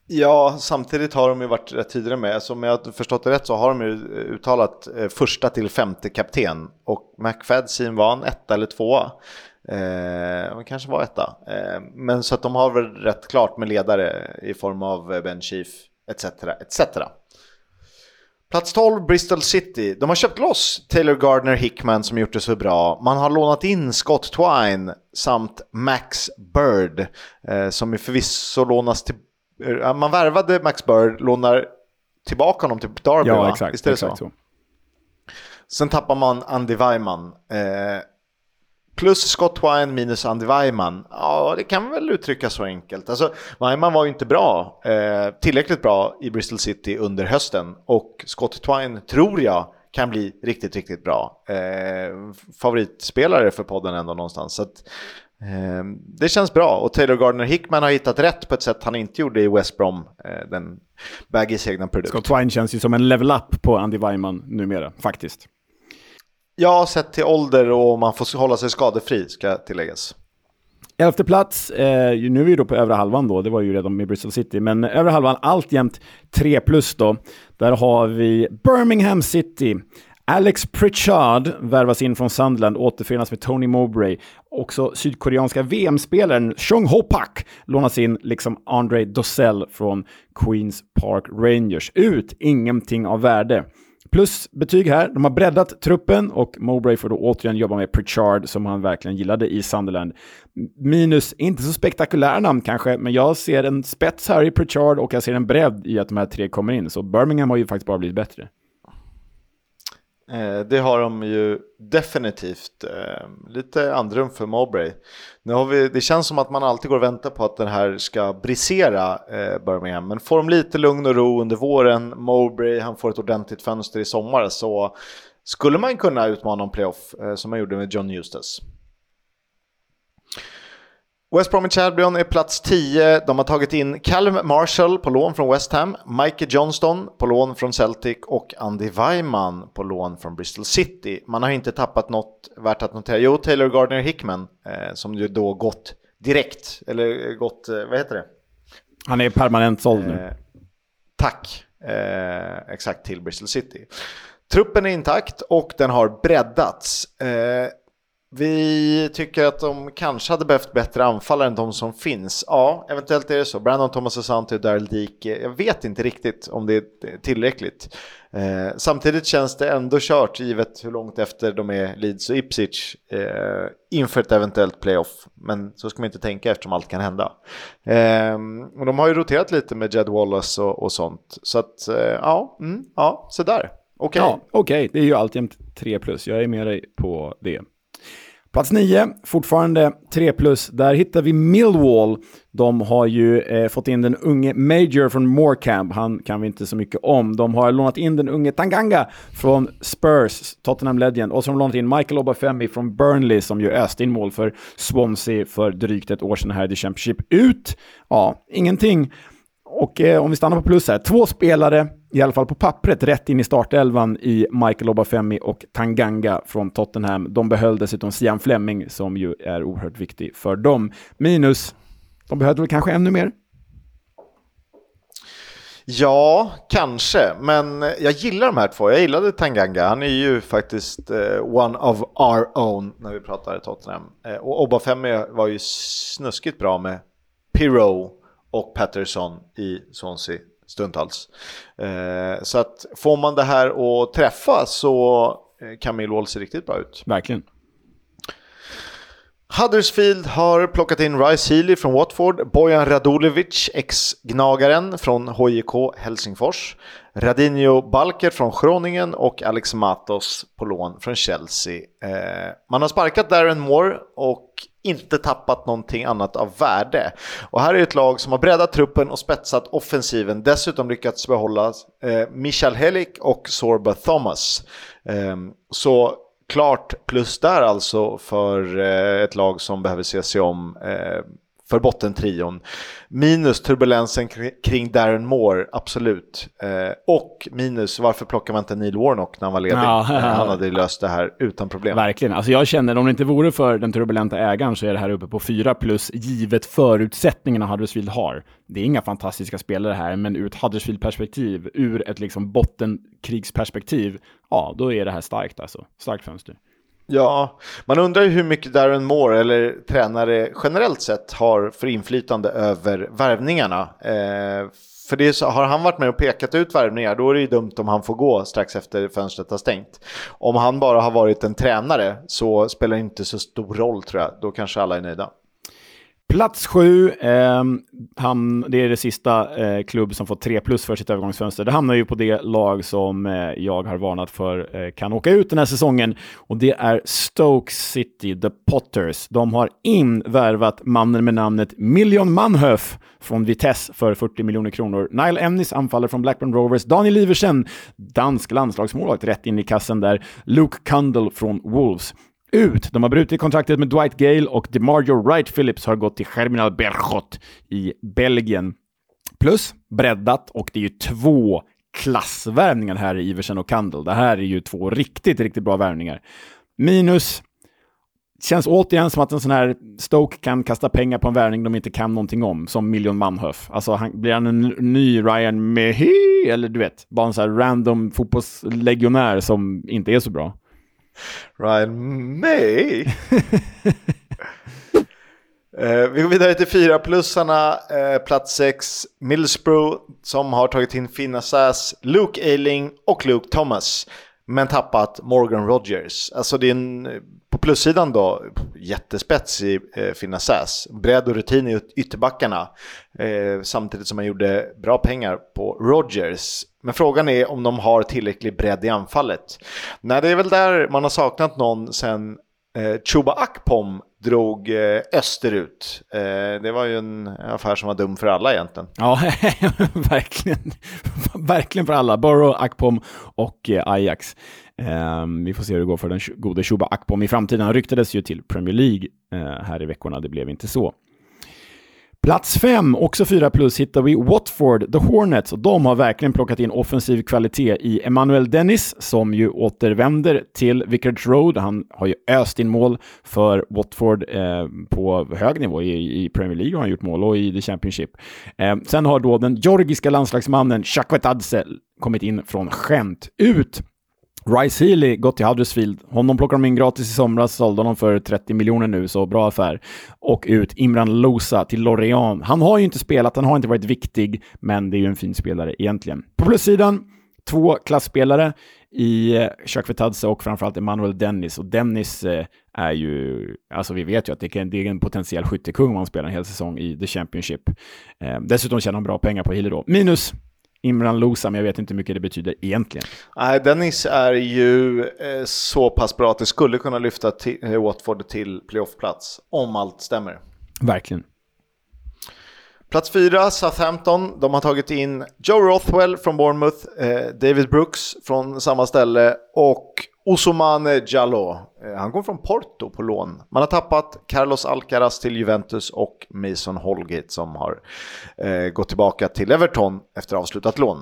A: Ja, samtidigt har de ju varit rätt tydliga med. som om jag har förstått det rätt så har de ju eh, uttalat eh, första till femte kapten. Och McFadsin var en etta eller tvåa. Eh, kanske var etta. Eh, men så att de har väl rätt klart med ledare i form av eh, Ben Chief etc. etc. Plats 12, Bristol City. De har köpt loss Taylor Gardner Hickman som gjort det så bra. Man har lånat in Scott Twine samt Max Bird eh, som ju förvisso lånas till... Man värvade Max Bird, lånar tillbaka honom till Derby
B: ja, exakt, va? Exakt så? så.
A: Sen tappar man Andy Weiman. Eh, Plus Scott Wine minus Andy Weiman. Ja, det kan väl uttryckas så enkelt. Alltså, Weiman var ju inte bra, eh, tillräckligt bra i Bristol City under hösten. Och Scott Twine tror jag kan bli riktigt, riktigt bra. Eh, favoritspelare för podden ändå någonstans. Så att, det känns bra. Och Taylor Gardner Hickman har hittat rätt på ett sätt han inte gjorde i West Brom. Eh, den Baggys egna produkt.
B: Scott Twine känns ju som en level up på Andy Weiman numera, faktiskt.
A: Ja, sett till ålder och man får hålla sig skadefri ska tilläggas.
B: Elfte plats, eh, nu är vi då på övre halvan då, det var ju redan med Bristol City, men övre halvan alltjämt 3 plus då. Där har vi Birmingham City, Alex Pritchard värvas in från Sunderland, återförenas med Tony Mowbray. Också sydkoreanska VM-spelaren Chung Ho Pak lånas in, liksom Andre Dossell från Queens Park Rangers. Ut, ingenting av värde. Plus betyg här, de har breddat truppen och Mowbray får då återigen jobba med Pritchard som han verkligen gillade i Sunderland. Minus, inte så spektakulära namn kanske, men jag ser en spets här i Pritchard och jag ser en bredd i att de här tre kommer in. Så Birmingham har ju faktiskt bara blivit bättre.
A: Eh, det har de ju definitivt. Eh, lite andrum för Mowbray. Nu har vi, det känns som att man alltid går och väntar på att den här ska brisera eh, Birmingham. Men får de lite lugn och ro under våren, Mowbray, han får ett ordentligt fönster i sommar så skulle man kunna utmana om playoff eh, som man gjorde med John Eustace. West Bromwich Albion är plats 10. De har tagit in Callum Marshall på lån från West Ham, Mike Johnston på lån från Celtic och Andy Weimann på lån från Bristol City. Man har inte tappat något värt att notera. Jo, Taylor Gardner Hickman eh, som ju då gått direkt, eller gått, eh, vad heter det?
B: Han är permanent såld nu.
A: Eh, tack, eh, exakt till Bristol City. Truppen är intakt och den har breddats. Vi tycker att de kanske hade behövt bättre anfallare än de som finns. Ja, eventuellt är det så. Brandon Thomas Asante och Daryl Dike. Jag vet inte riktigt om det är tillräckligt. Eh, samtidigt känns det ändå kört givet hur långt efter de är Leeds och Ipswich eh, inför ett eventuellt playoff. Men så ska man inte tänka eftersom allt kan hända. Eh, och de har ju roterat lite med Jed Wallace och, och sånt. Så att eh, ja, mm, ja, sådär. Okej. Okay.
B: Ja, okej. Okay. Det är ju alltjämt 3 plus. Jag är med dig på det. Plats 9, fortfarande 3 plus. Där hittar vi Millwall. De har ju eh, fått in den unge Major från Morecamp. Han kan vi inte så mycket om. De har lånat in den unge Tanganga från Spurs, Tottenham Legend. Och så har de lånat in Michael Obafemi från Burnley som ju öste in mål för Swansea för drygt ett år sedan här i The Championship. Ut? Ja, ingenting. Och eh, om vi stannar på plus här, två spelare, i alla fall på pappret, rätt in i startelvan i Michael Obafemi och Tanganga från Tottenham. De behöll dessutom Sian Fleming som ju är oerhört viktig för dem. Minus, de behövde väl kanske ännu mer?
A: Ja, kanske, men jag gillar de här två. Jag gillade Tanganga, han är ju faktiskt eh, one of our own när vi pratar Tottenham. Eh, och Obafemi var ju snuskigt bra med Pirou och Patterson i Swansea stundtals. Eh, så att får man det här att träffa så eh, kan Millwall se riktigt bra ut.
B: Verkligen.
A: Huddersfield har plockat in Rice Healy från Watford, Bojan Radulovic, ex-gnagaren från HJK Helsingfors, Radinho Balker från Groningen och Alex Matos på lån från Chelsea. Eh, man har sparkat Darren Moore och inte tappat någonting annat av värde. Och här är ett lag som har breddat truppen och spetsat offensiven, dessutom lyckats behålla eh, Michal Helik och Sorba Thomas. Eh, så klart plus där alltså för eh, ett lag som behöver se sig om eh, för bottentrion. Minus turbulensen kring Darren Moore, absolut. Eh, och minus, varför plockar man inte Neil Warnock när han var ledig? Ja. Han hade löst det här utan problem.
B: Verkligen. Alltså jag känner, om det inte vore för den turbulenta ägaren så är det här uppe på 4 plus, givet förutsättningarna Huddersfield har. Det är inga fantastiska spelare här, men ur ett Huddersfield-perspektiv, ur ett liksom bottenkrigsperspektiv, ja, då är det här starkt alltså. Starkt fönster.
A: Ja, man undrar ju hur mycket Darren Moore eller tränare generellt sett har för inflytande över värvningarna. Eh, för det så, har han varit med och pekat ut värvningar då är det ju dumt om han får gå strax efter fönstret har stängt. Om han bara har varit en tränare så spelar det inte så stor roll tror jag. Då kanske alla är nöjda.
B: Plats sju, eh, han, det är det sista eh, klubb som fått tre plus för sitt övergångsfönster. Det hamnar ju på det lag som eh, jag har varnat för eh, kan åka ut den här säsongen och det är Stoke City, The Potters. De har invärvat mannen med namnet Million Manhoef från Vitesse för 40 miljoner kronor. Nile Emnis anfaller från Blackburn Rovers, Daniel Iversen, dansk landslagsmålvakt, rätt in i kassen där, Luke Kundle från Wolves ut. De har brutit kontraktet med Dwight Gale och DeMarjo Wright Phillips har gått till Germinal Berchot i Belgien. Plus breddat och det är ju två klassvärvningar här i Iversen och Kandel. Det här är ju två riktigt, riktigt bra värvningar. Minus känns återigen som att en sån här Stoke kan kasta pengar på en värvning de inte kan någonting om, som Million Manhoef. Alltså han, blir han en ny Ryan Mehi, eller du vet, bara en sån här random fotbollslegionär som inte är så bra.
A: Ryan May? *laughs* Eh, vi går vidare till fyra plussarna. Eh, plats 6, Middlesbrough som har tagit in Finn Sass, Luke Ayling och Luke Thomas. Men tappat Morgan Rogers. Alltså det är en, på plussidan då, jättespets i eh, Finn Bredd och rutin i ytterbackarna. Eh, samtidigt som man gjorde bra pengar på Rogers. Men frågan är om de har tillräcklig bredd i anfallet. Nej, det är väl där man har saknat någon sen eh, Chuba Akpom drog eh, österut. Eh, det var ju en affär som var dum för alla egentligen.
B: Ja, *laughs* verkligen. *laughs* verkligen för alla. Borough, Akpom och eh, Ajax. Ehm, vi får se hur det går för den gode Shuba Akpom i framtiden. Han ryktades ju till Premier League eh, här i veckorna. Det blev inte så. Plats fem, också 4 plus, hittar vi Watford, The Hornets. Och de har verkligen plockat in offensiv kvalitet i Emmanuel Dennis, som ju återvänder till Vicarage Road. Han har ju öst in mål för Watford eh, på hög nivå. I, I, Premier League har han gjort mål och i The Championship. Eh, sen har då den georgiska landslagsmannen Shakvetadze kommit in från skämt ut. Rice Healy gått till Huddersfield. Honom plockade de in gratis i somras, sålde honom för 30 miljoner nu, så bra affär. Och ut Imran Losa till Lorient. Han har ju inte spelat, han har inte varit viktig, men det är ju en fin spelare egentligen. På plussidan, två klassspelare i eh, Shakvetadze och framförallt Emanuel Dennis. Och Dennis eh, är ju, alltså vi vet ju att det är en potentiell skyttekung om han spelar en hel säsong i The Championship. Eh, dessutom tjänar han bra pengar på Healy då. Minus Imran Losa, men jag vet inte hur mycket det betyder egentligen.
A: Nej, Dennis är ju eh, så pass bra att det skulle kunna lyfta till, eh, Watford till playoffplats, om allt stämmer.
B: Verkligen.
A: Plats fyra, Southampton. De har tagit in Joe Rothwell från Bournemouth, eh, David Brooks från samma ställe och Osomane Jallo. Eh, han kom från Porto på lån. Man har tappat Carlos Alcaraz till Juventus och Mason Holgate som har eh, gått tillbaka till Everton efter avslutat lån.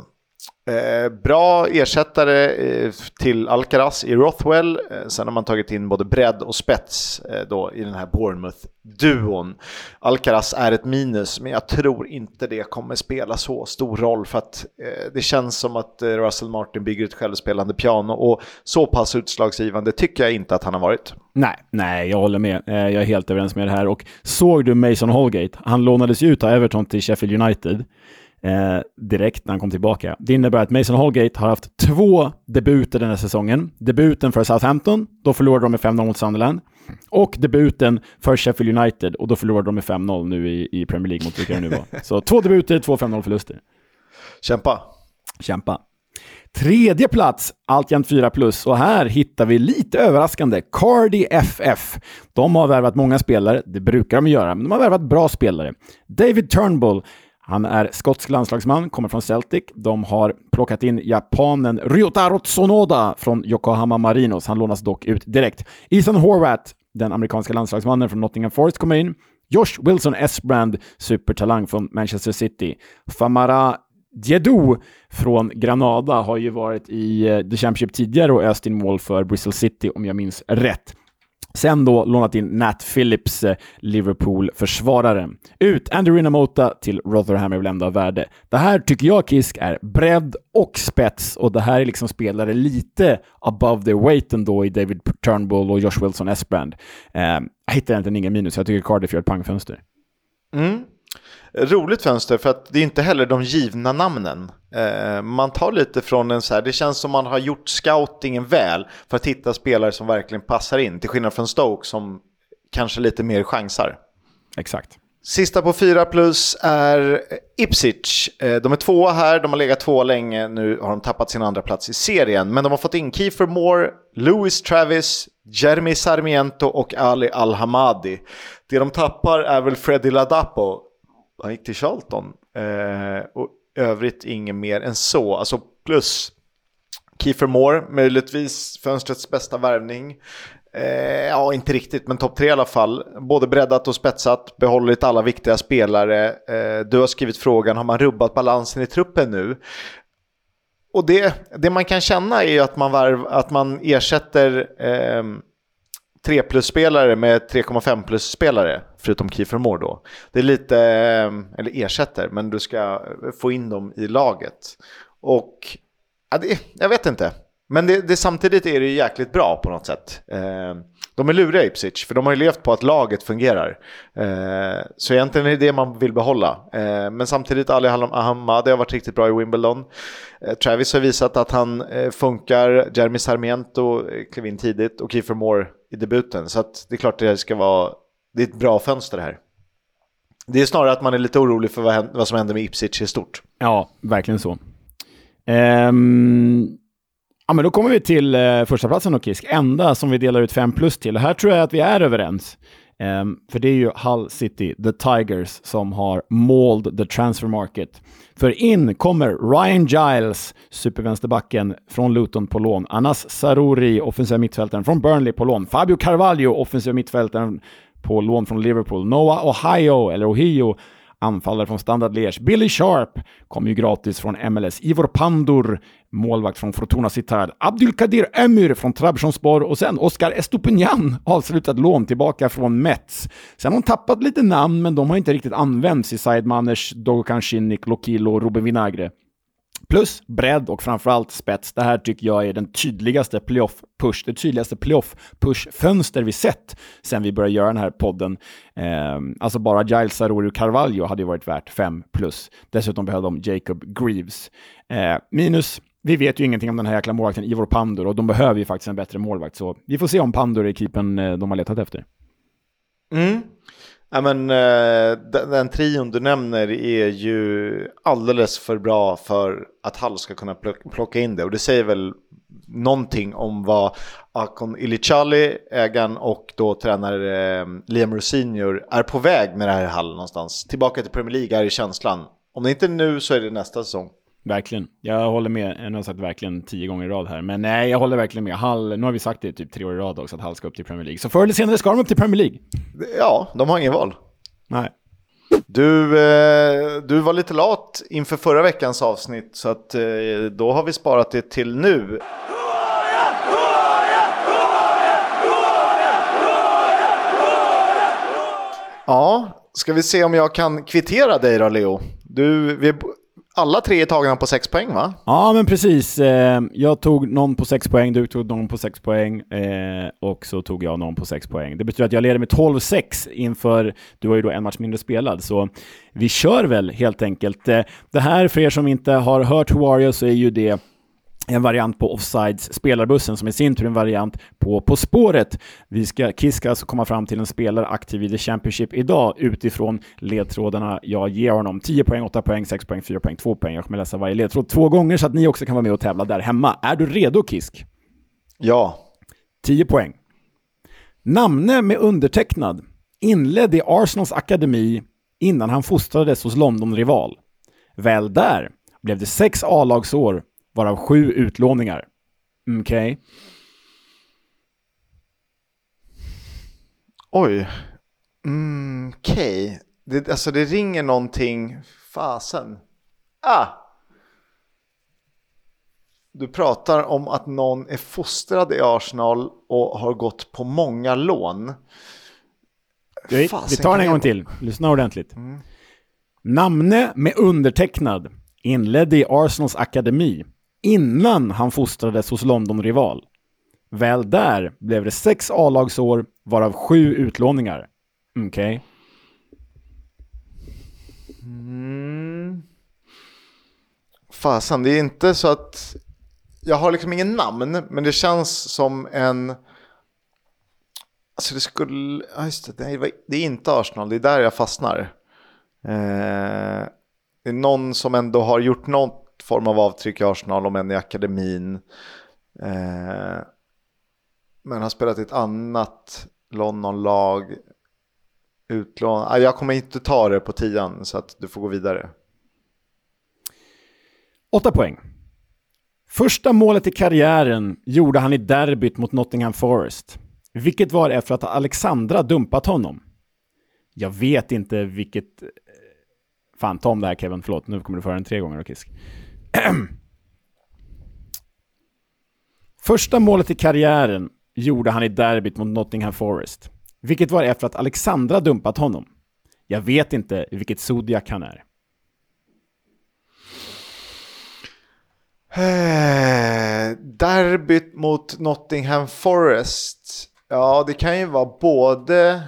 A: Eh, bra ersättare eh, till Alcaraz i Rothwell. Eh, sen har man tagit in både bredd och spets eh, då i den här Bournemouth-duon. Alcaraz är ett minus, men jag tror inte det kommer spela så stor roll för att eh, det känns som att eh, Russell Martin bygger ett självspelande piano och så pass utslagsgivande tycker jag inte att han har varit.
B: Nej, nej, jag håller med. Jag är helt överens med det här. Och såg du Mason Holgate? Han lånades ju ut av Everton till Sheffield United eh, direkt när han kom tillbaka. Det innebär att Mason Holgate har haft två debuter den här säsongen. Debuten för Southampton, då förlorade de med 5-0 mot Sunderland. Och debuten för Sheffield United, och då förlorade de med 5-0 nu i, i Premier League mot vilka det nu var. *laughs* Så två debuter, två 5-0 förluster.
A: Kämpa!
B: Kämpa. Tredje plats, alltjämt 4 plus. Och här hittar vi lite överraskande Cardi FF. De har värvat många spelare, det brukar de göra, men de har värvat bra spelare. David Turnbull han är skotsk landslagsman, kommer från Celtic. De har plockat in japanen Ryotaro Tsunoda från Yokohama Marinos. Han lånas dock ut direkt. Ethan Horvath, den amerikanska landslagsmannen från Nottingham Forest, kommer in. Josh Wilson Esbrand, supertalang från Manchester City. Famara Diedu från Granada har ju varit i eh, The Championship tidigare och öst in mål för Bristol City om jag minns rätt. Sen då lånat in Nat Phillips, eh, Liverpool-försvarare. Ut Andy Rinamota till Rotherham är väl ändå av värde. Det här tycker jag, Kisk, är bredd och spets och det här är liksom spelare lite above their weight ändå i David Turnbull och Josh Wilson Esbrand. Eh, jag hittar egentligen inga minus, jag tycker Cardiff gör ett pangfönster.
A: Mm roligt fönster för att det är inte heller de givna namnen. Eh, man tar lite från en så här, det känns som man har gjort scoutingen väl för att hitta spelare som verkligen passar in. Till skillnad från Stoke som kanske lite mer chansar.
B: Exakt.
A: Sista på 4 plus är Ipswich. Eh, de är tvåa här, de har legat tvåa länge, nu har de tappat sin andra plats i serien. Men de har fått in Kiefer Moore, Louis Travis, Jeremy Sarmiento och Ali Al-Hamadi. Det de tappar är väl Freddy Ladapo han gick till Charlton. Eh, och övrigt inget mer än så. Alltså plus Kiefer Moore, möjligtvis fönstrets bästa värvning. Eh, ja, inte riktigt, men topp tre i alla fall. Både breddat och spetsat, behållit alla viktiga spelare. Eh, du har skrivit frågan, har man rubbat balansen i truppen nu? Och det, det man kan känna är ju att man, varv, att man ersätter eh, 3 plus-spelare med 3,5 plus-spelare, förutom Kiefer Moore då. Det är lite, ehm, eller ersätter, men du ska få in dem i laget. Och, ja, det, jag vet inte. Men det, det, samtidigt är det jäkligt bra på något sätt. Eh, de är luriga Ipswich, för de har ju levt på att laget fungerar. Eh, så egentligen är det det man vill behålla. Eh, men samtidigt, Ali Ahmad har varit riktigt bra i Wimbledon. Eh, Travis har visat att han eh, funkar. Jeremy Sarmiento klev in tidigt och Kiefer Moore i debuten. Så det är klart det ska vara, det är ett bra fönster här. Det är snarare att man är lite orolig för vad, vad som händer med Ipswich i stort.
B: Ja, verkligen så. Um, Ja, men då kommer vi till eh, första platsen och Kisk, enda som vi delar ut 5 plus till. Och här tror jag att vi är överens. Um, för det är ju Hull City, the Tigers, som har mauled the transfer market. För in kommer Ryan Giles, supervänsterbacken från Luton på lån. Anas Saruri, offensiva mittfältaren från Burnley på lån. Fabio Carvalho, offensiva mittfältaren på lån från Liverpool. Noah Ohio, eller Ohio, anfallare från Standard Liège. Billy Sharp kom ju gratis från MLS. Ivor Pandur, målvakt från Fortuna Sittard. Abdulkadir Emir från Trabzonspor och sen Oscar Estopignan, avslutat lån tillbaka från Mets. Sen har hon tappat lite namn, men de har inte riktigt använts i Sidemanners, Dogokan Shinnik, Lokilo och Ruben Vinagre. Plus bredd och framförallt spets. Det här tycker jag är den tydligaste playoff-push, det tydligaste playoff-push-fönster vi sett sen vi började göra den här podden. Eh, alltså bara Giles Aruru Carvalho hade ju varit värt 5 plus. Dessutom behövde de Jacob Greaves. Eh, minus vi vet ju ingenting om den här jäkla målvakten Ivor Pandur och de behöver ju faktiskt en bättre målvakt. Så vi får se om Pandur är keepern eh, de har letat efter.
A: Mm. Ja, men, eh, den, den trion du nämner är ju alldeles för bra för att Hall ska kunna plocka in det. Och det säger väl någonting om vad Akon Ilichali, ägaren och då tränare eh, Liam Rosinior är på väg med det här Hall någonstans. Tillbaka till Premier League är i känslan. Om det inte är nu så är det nästa säsong.
B: Verkligen. Jag håller med. Jag har sagt verkligen tio gånger i rad här. Men nej, jag håller verkligen med. Hall, nu har vi sagt det typ tre år i rad också, att Hall ska upp till Premier League. Så förr eller senare ska de upp till Premier League.
A: Ja, de har ingen val.
B: Nej.
A: Du, eh, du var lite lat inför förra veckans avsnitt, så att, eh, då har vi sparat det till nu. Ja, ska vi se om jag kan kvittera dig då, Leo? Du, vi, alla tre är tagna på sex poäng va?
B: Ja, men precis. Eh, jag tog någon på sex poäng, du tog någon på sex poäng eh, och så tog jag någon på sex poäng. Det betyder att jag leder med 12-6 inför, du har ju då en match mindre spelad, så vi kör väl helt enkelt. Eh, det här, för er som inte har hört Warriors, så är ju det en variant på Offsides spelarbussen som i sin tur en variant på På spåret. Vi ska, Kiss ska alltså komma fram till en spelare aktiv i The Championship idag utifrån ledtrådarna jag ger honom. 10 poäng, 8 poäng, 6 poäng, 4 poäng, 2 poäng. Jag kommer läsa varje ledtråd två gånger så att ni också kan vara med och tävla där hemma. Är du redo Kisk?
A: Ja.
B: 10 poäng. Namne med undertecknad inledde i Arsenals akademi innan han fostrades hos London-rival. Väl där blev det sex A-lagsår varav sju utlåningar. Okej. Okay.
A: Oj. Mm, Okej. Okay. Det, alltså det ringer någonting. Fasen. Ah! Du pratar om att någon är fostrad i Arsenal och har gått på många lån.
B: Vi, vi tar den en gång till. Lyssna ordentligt. Mm. Namne med undertecknad inledde i Arsenals akademi innan han fostrades hos London-rival. Väl där blev det sex A-lagsår, varav sju utlåningar. Okej. Okay.
A: Mm. Fasen, det är inte så att... Jag har liksom ingen namn, men det känns som en... Alltså det skulle... Ja, just det, det är inte Arsenal, det är där jag fastnar. Eh, det är någon som ändå har gjort något form av avtryck i Arsenal, om än i akademin. Eh, men har spelat i ett annat London-lag. Utlån. Ah, jag kommer inte ta det på tian så att du får gå vidare.
B: Åtta poäng. Första målet i karriären gjorde han i derbyt mot Nottingham Forest. Vilket var efter att Alexandra dumpat honom. Jag vet inte vilket... Fan, ta om det här Kevin, förlåt. Nu kommer du föra den tre gånger, Kisk. *clears throat* Första målet i karriären gjorde han i derbyt mot Nottingham Forest? Vilket var efter att Alexandra dumpat honom. Jag vet inte vilket Zodiac han är.
A: Eh, derbyt mot Nottingham Forest. Ja, det kan ju vara både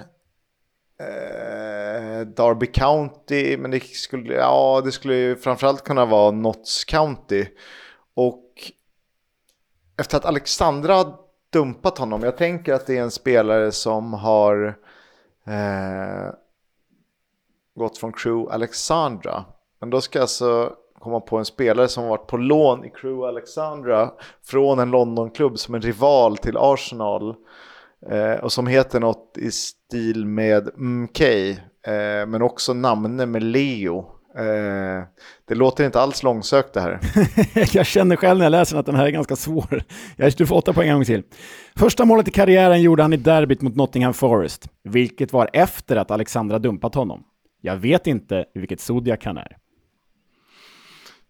A: eh, Derby County, men det skulle, ja, det skulle ju framförallt kunna vara Notts County. Och efter att Alexandra har dumpat honom, jag tänker att det är en spelare som har eh, gått från Crew Alexandra. Men då ska jag alltså komma på en spelare som varit på lån i Crew Alexandra från en Londonklubb som en rival till Arsenal. Eh, och som heter något i stil med MK, eh, men också namne med Leo. Eh, det låter inte alls långsökt det här. *laughs*
B: jag känner själv när jag läser att den här är ganska svår. Jag får åtta poäng en gång till. Första målet i karriären gjorde han i derbyt mot Nottingham Forest, vilket var efter att Alexandra dumpat honom. Jag vet inte vilket Zodiac han är.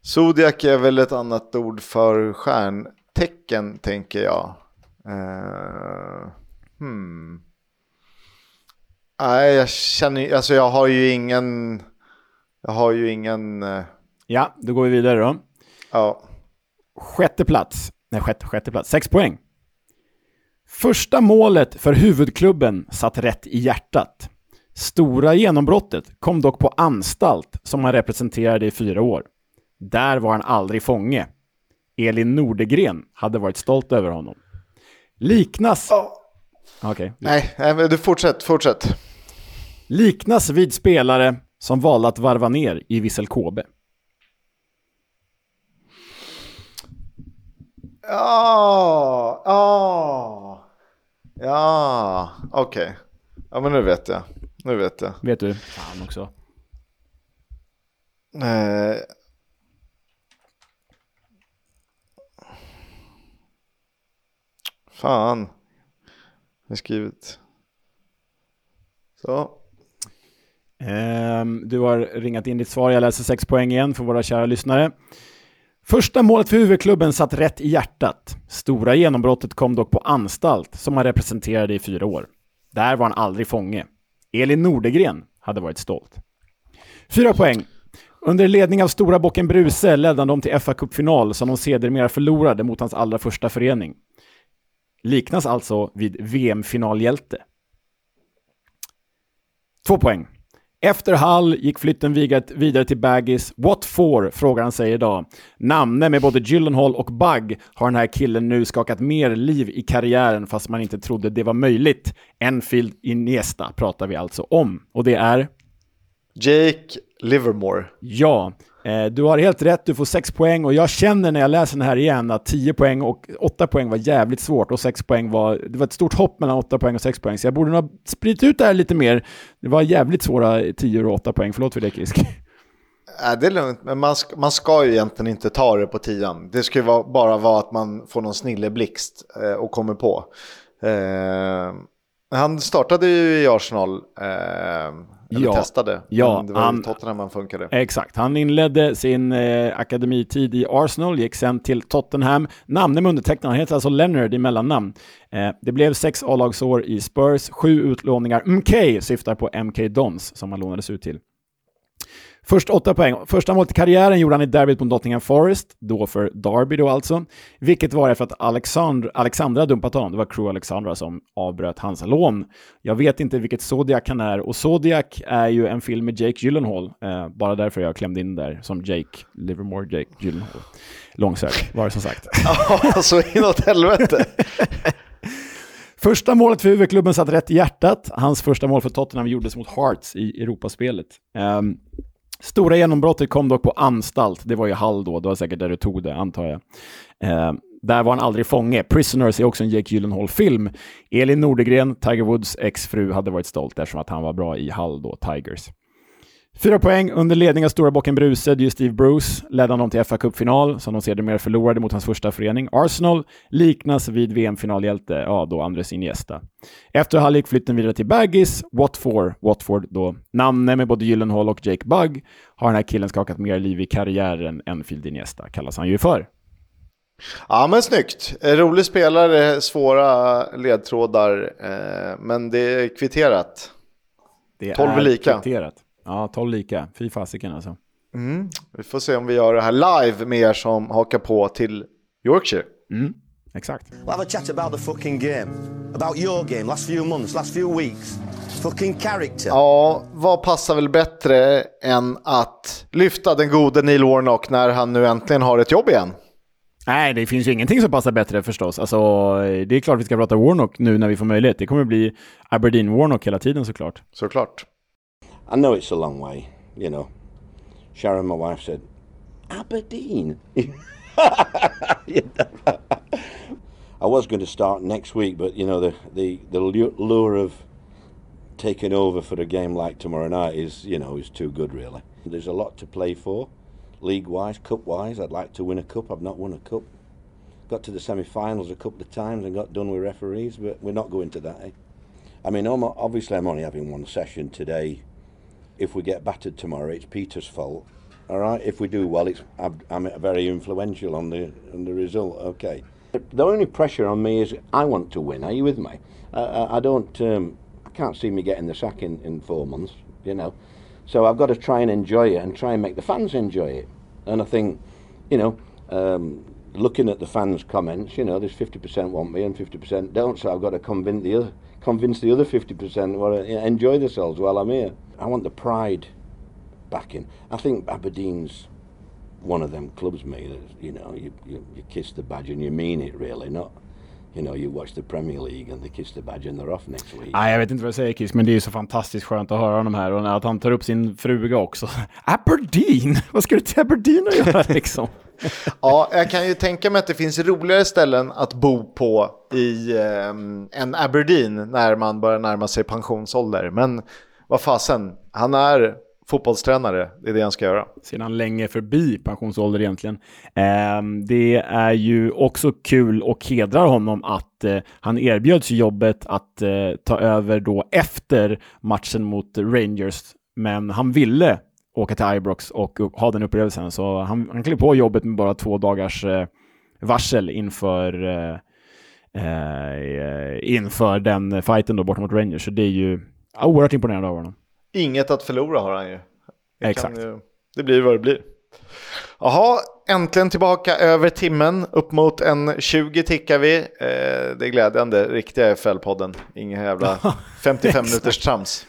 A: Zodiac är väl ett annat ord för stjärntecken, tänker jag. Uh, hmm. Nej, jag känner alltså jag har ju ingen, jag har ju ingen. Uh...
B: Ja, då går vi vidare då.
A: Ja.
B: Sjätte plats, nej sjätte, sjätte plats, sex poäng. Första målet för huvudklubben satt rätt i hjärtat. Stora genombrottet kom dock på anstalt som han representerade i fyra år. Där var han aldrig fånge. Elin Nordegren hade varit stolt över honom. Liknas...
A: Oh.
B: Okay.
A: Nej, nej, du fortsätt, fortsätt.
B: Liknas vid spelare som valde att varva ner i Vissel Kobe.
A: Ja, ja, ja, okej. Okay. Ja, men nu vet jag. Nu vet jag.
B: Vet du? Fan också.
A: Eh, Fan. Jag har skrivit. Så.
B: Um, du har ringat in ditt svar. Jag läser sex poäng igen för våra kära lyssnare. Första målet för huvudklubben satt rätt i hjärtat. Stora genombrottet kom dock på anstalt, som han representerade i fyra år. Där var han aldrig fånge. Elin Nordegren hade varit stolt. Fyra poäng. Under ledning av stora bocken Bruse ledde han dem till FA-cupfinal som de sedermera förlorade mot hans allra första förening liknas alltså vid VM-finalhjälte. Två poäng. Efter Hull gick flytten vidare till Baggis. What for? frågar han sig idag. Namne med både Gyllenhaal och Bug har den här killen nu skakat mer liv i karriären fast man inte trodde det var möjligt. Enfield Iniesta pratar vi alltså om. Och det är?
A: Jake Livermore.
B: Ja, Eh, du har helt rätt, du får 6 poäng och jag känner när jag läser den här igen att 10 poäng och 8 poäng var jävligt svårt och 6 poäng var, det var ett stort hopp mellan 8 poäng och 6 poäng så jag borde nog ha spridit ut det här lite mer. Det var jävligt svåra 10 och 8 poäng, förlåt för det Kisk.
A: Äh, *laughs* det är lugnt, men man ska, man ska ju egentligen inte ta det på tian. Det ska ju vara, bara vara att man får någon snilleblixt eh, och kommer på. Eh, han startade ju i Arsenal. Eh, eller ja, testade. Ja, det var han, Tottenham han funkade.
B: Exakt. Han inledde sin eh, akademitid i Arsenal, gick sen till Tottenham. Namnen undertecknad, han heter alltså Leonard i mellannamn. Eh, det blev sex A-lagsår i Spurs, sju utlåningar. MK syftar på MK Dons som han lånades ut till. Först åtta poäng. Första målet i karriären gjorde han i derbyt mot Nottingham Forest, då för Derby då alltså. Vilket var efter att Alexandra, Alexandra dumpat honom. Det var Crew Alexandra som avbröt hans lån. Jag vet inte vilket Zodiac han är och Zodiac är ju en film med Jake Gyllenhaal. Eh, bara därför jag klämde in där som Jake, Livermore Jake Gyllenhaal. Långsökt var det som sagt. *laughs*
A: Ja, så inåt helvete.
B: Första målet för huvudklubben satt rätt i hjärtat. Hans första mål för Tottenham gjordes mot Hearts i Europaspelet. Um, Stora genombrottet kom dock på anstalt. Det var ju Hall då, det var säkert där du tog det, antar jag. Eh, där var han aldrig fånge. Prisoners är också en Jake Gyllenhaal-film. Elin Nordegren, Tiger Woods exfru, hade varit stolt eftersom att han var bra i Hall då, Tigers. Fyra poäng under ledning av stora bocken Bruse, det är Steve Bruce, ledde han dem till fa Cup-final, som de sedermera förlorade mot hans första förening. Arsenal liknas vid VM-finalhjälte, ja då Andres Iniesta. Efter gick flytten vidare till Baggis, Watford, Watford då. Namne med både Gyllenhaal och Jake Bugg har den här killen skakat mer liv i karriären än Field Iniesta, kallas han ju för.
A: Ja men snyggt. Rolig spelare, svåra ledtrådar. Eh, men det är kvitterat.
B: Det
A: 12
B: är
A: lika.
B: kvitterat. Ja, 12 lika. Fy fasiken alltså.
A: Mm. Vi får se om vi gör det här live med er som hakar på till Yorkshire.
B: Mm, exakt.
C: We'll have a chat about the fucking game. About your game, last few months, last few weeks. Fucking character.
A: Ja, vad passar väl bättre än att lyfta den gode Neil Warnock när han nu äntligen har ett jobb igen?
B: Nej, det finns ju ingenting som passar bättre förstås. Alltså, det är klart vi ska prata Warnock nu när vi får möjlighet. Det kommer bli Aberdeen-Warnock hela tiden såklart.
A: Såklart.
D: I know it's a long way, you know. Sharon, my wife, said, Aberdeen? *laughs* I was going to start next week, but you know the the the lure of taking over for a game like tomorrow night is you know is too good really. There's a lot to play for, league wise, cup wise. I'd like to win a cup. I've not won a cup. Got to the semi-finals a couple of times and got done with referees, but we're not going to that. Eh? I mean, obviously, I'm only having one session today. If we get battered tomorrow, it's Peter's fault. All right. If we do well, it's I'm, I'm very influential on the on the result. Okay. The only pressure on me is I want to win. Are you with me? Uh, I don't. Um, I can't see me getting the sack in, in four months. You know, so I've got to try and enjoy it and try and make the fans enjoy it. And I think, you know, um, looking at the fans' comments, you know, there's 50% want me and 50% don't. So I've got to convince the other convince the other 50% well, uh, enjoy themselves while I'm here. I want the pride back in. I think Aberdeen's one of them clubs, me, you know, you, you, you kiss the badge and you mean it really, not you know, you watch the Premier League and they kiss the badge and they're off next week.
B: Nej, jag vet inte vad jag säger Kiss, men det är ju så fantastiskt skönt att höra honom här och att han tar upp sin fruga också. *laughs* Aberdeen? Vad ska du till Aberdeen att göra *laughs* liksom?
A: ja, jag kan ju tänka mig att det finns roligare ställen att bo på i eh, än Aberdeen när man börjar närma sig pensionsålder. Men vad fasen, han är fotbollstränare, det är det han ska göra.
B: Sedan länge förbi pensionsålder egentligen. Eh, det är ju också kul och hedrar honom att eh, han erbjöds jobbet att eh, ta över då efter matchen mot Rangers, men han ville åka till Ibrox och ha den upplevelsen, så han, han klev på jobbet med bara två dagars eh, varsel inför eh, eh, inför den fighten då borta mot Rangers. Så det är ju oerhört imponerande av honom.
A: Inget att förlora har han ju.
B: Det Exakt.
A: Ju, det blir vad det blir. Jaha, äntligen tillbaka över timmen. Upp mot en 20 tickar vi. Eh, det är glädjande. Riktiga FL-podden. Inga jävla *laughs* 55 minuters trams.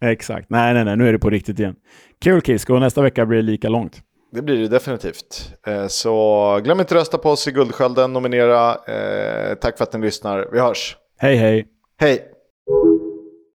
B: Exakt. Nej, nej, nej. Nu är det på riktigt igen. Kul Kisko. Nästa vecka blir det lika långt.
A: Det blir det definitivt. Eh, så glöm inte rösta på oss i Guldskölden. Nominera. Eh, tack för att ni lyssnar. Vi hörs.
B: Hej, hej.
A: Hej.